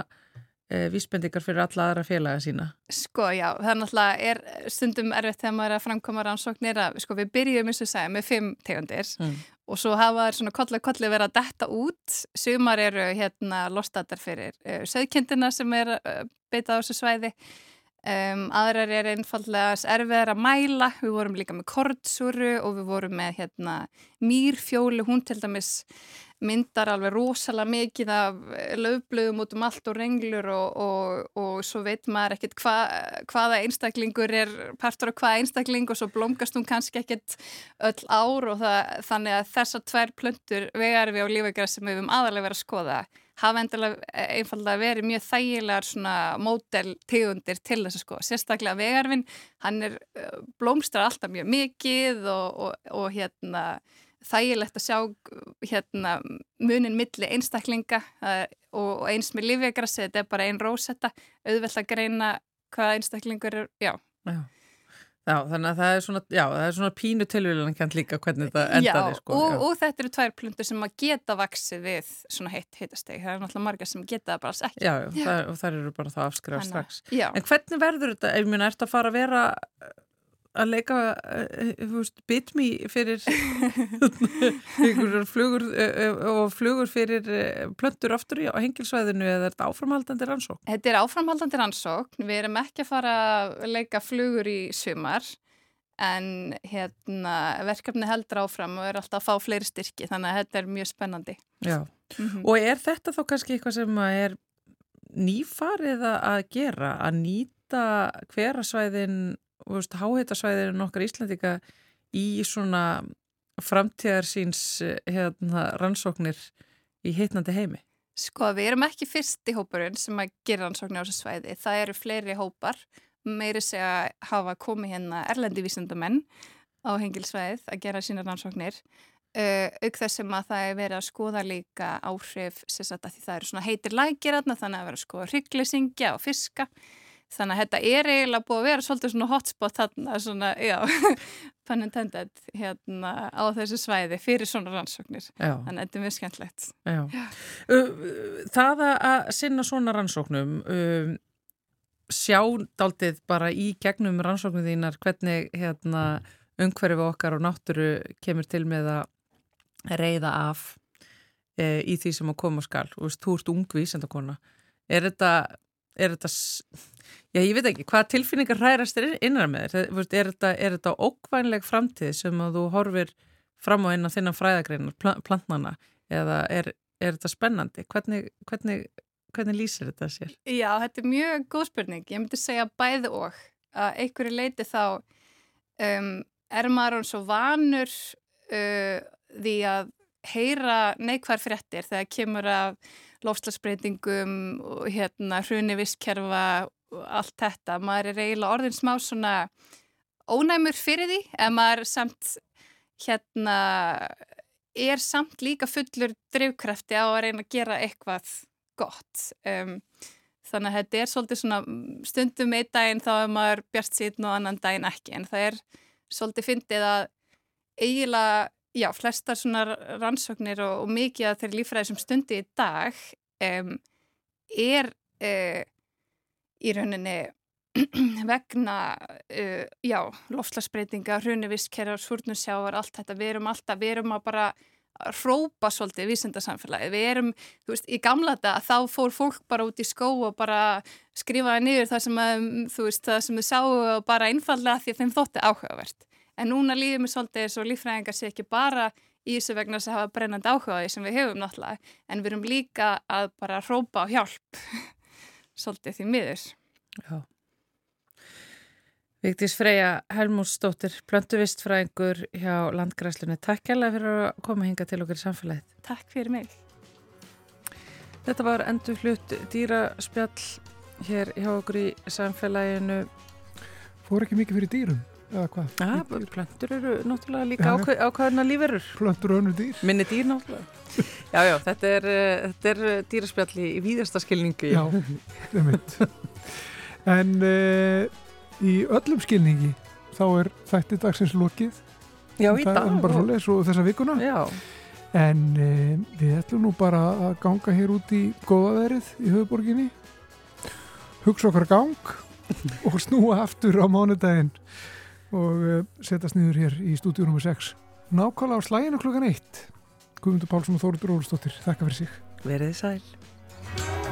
vísbendingar fyrir alla aðra félaga sína? Sko já, það er náttúrulega er stundum erfitt þegar maður er að framkoma rannsóknir að sko við byrjum eins og segja með fimm tegundir mm. og svo hafa þær svona kollega kollega verið að detta út sumar eru hérna lostatar fyrir uh, söðkindina sem er uh, beitað á þessu svæði um, aðrar er einfallega erfiðar að mæla, við vorum líka með kordsúru og við vorum með hérna mýrfjólu, hún til dæmis myndar alveg rosalega mikið af löfblöðum út um allt og renglur og, og, og svo veit maður ekkert hva, hvaða einstaklingur er partur af hvaða einstakling og svo blómgast hún kannski ekkert öll ár og það, þannig að þessar tvær plöntur vegar við á lífækjara sem við höfum aðalega verið að skoða hafa endilega einfallega verið mjög þægilegar svona móteltegundir til þess að sko. Sérstaklega vegarfinn, hann er blómstrar alltaf mjög mikið og, og hérna þægilegt að sjá hérna munin milli einstaklinga uh, og, og eins með lífjagrassi, þetta er bara einn rósetta, auðvelt að greina hvaða einstaklingur er, já. Já. Já, þannig að það er svona, já, það er svona pínu tilvílan kent líka hvernig þetta endaði, sko. Og, já, og þetta eru tvær plundur sem að geta vaksið við svona heitt hittasteg. Það er náttúrulega margar sem geta það bara alls ekki. Já, já. Það, og það eru bara það afskrifað strax. En hvernig verður þetta, ef mér ert að fara að vera að leika uh, bitmi fyrir flugur uh, og flugur fyrir plöntur aftur á hengilsvæðinu eða er þetta áframhaldandi rannsók? Þetta er áframhaldandi rannsók við erum ekki að fara að leika flugur í sumar en hérna, verkefni heldur áfram og er alltaf að fá fleiri styrki þannig að þetta er mjög spennandi Já, mm -hmm. og er þetta þá kannski eitthvað sem er nýfarið að gera að nýta hverasvæðin háheitasvæðinu nokkar Íslandika í svona framtíðarsýns hérna, rannsóknir í heitnandi heimi? Sko, við erum ekki fyrst í hópurinn sem að gera rannsóknir á þessu svæði. Það eru fleiri hópar, meiri segja að hafa komið hérna erlendi vísendamenn á hengilsvæðið að gera sína rannsóknir. Uh, auk þess sem að það er verið að skoða líka áhrif, sérstaklega því það eru svona heitir lækir þannig að vera að skoða hryggleysingja og fiska. Þannig að þetta er eiginlega búið að vera svolítið svona hotspot þarna, svona, já, pun intended, hérna á þessu svæði fyrir svona rannsóknir. Já. Þannig að þetta er mjög skemmtlegt. Já. já. Það að sinna svona rannsóknum, um, sjá daldið bara í gegnum rannsóknum þínar hvernig hérna, umhverfið okkar og náttúru kemur til með að reyða af e, í því sem að koma skal. Þú veist, þú ert ungvísendakona. Er þetta... Er þetta, já ég veit ekki, hvaða tilfinningar hrærast er innan með þér? Er þetta, þetta ókvænleg framtíð sem að þú horfir fram á eina þinnan fræðagreinar, plantnana, eða er, er þetta spennandi? Hvernig, hvernig, hvernig lýsir þetta sér? Já, þetta er mjög góð spurning. Ég myndi segja bæði og að einhverju leiti þá um, er maður svo vanur uh, því að heyra neikvæðar fréttir þegar kemur að lofslagsbreytingum og hérna hruni visskerfa og allt þetta. Maður er eiginlega orðin smá svona ónæmur fyrir því en maður samt hérna er samt líka fullur drivkrafti á að reyna að gera eitthvað gott. Um, þannig að þetta er svolítið svona stundum einn daginn þá er maður bjart síðan og annan daginn ekki en það er svolítið fyndið að eiginlega já, flestar svona rannsóknir og, og mikið af þeirri lífræði sem stundi í dag um, er uh, í rauninni vegna uh, já, loftslagsbreytinga, hruniviskerjar, svurnusjáar, allt þetta, við erum alltaf, við erum að bara hrópa svolítið vísindarsamfélagi. Við erum, þú veist, í gamla þetta að þá fór fólk bara út í skó og bara skrifaði niður það sem að, þú veist, það sem þau sáu og bara einfallega því að þeim þótti áhugavert. En núna líðum við svolítið og lífræðingar sé ekki bara í þessu vegna að hafa brennandi áhugaði sem við hefum náttúrulega, en við erum líka að bara hrópa á hjálp svolítið því miður. Já. Vigdís Freyja Helmúsdóttir, plöntuvistfræðingur hjá Landgræslunni. Takk kærlega fyrir að koma hinga til okkur í samfélagið. Takk fyrir mig. Þetta var endur hlut dýraspjall hér hjá okkur í samfélaginu. Fór ekki mikið fyrir dýrum? Ja, plöntur eru náttúrulega líka ákveð, ákveðna líferur. Plöntur og önnu dýr. Minni dýr náttúrulega. Já, já, þetta er, eh, þetta er eh, dýraspjalli í víðasta skilningu. Já, það er mitt. En uh, í öllum skilningi þá er þætti dagsins lokið. Já, í dag. Það er bara svo les og þessa vikuna. Já. En uh, við ætlum nú bara að ganga hér út í góðaverið í höfuborginni. Hugsa okkar gang og snúa aftur á mánudaginn og uh, setjast niður hér í stúdíu nr. 6 nákvæmlega á slæginu klukkan 1 Guðmundur Pálsson og Þóriður Ólustóttir, þakka fyrir sig. Verðið sæl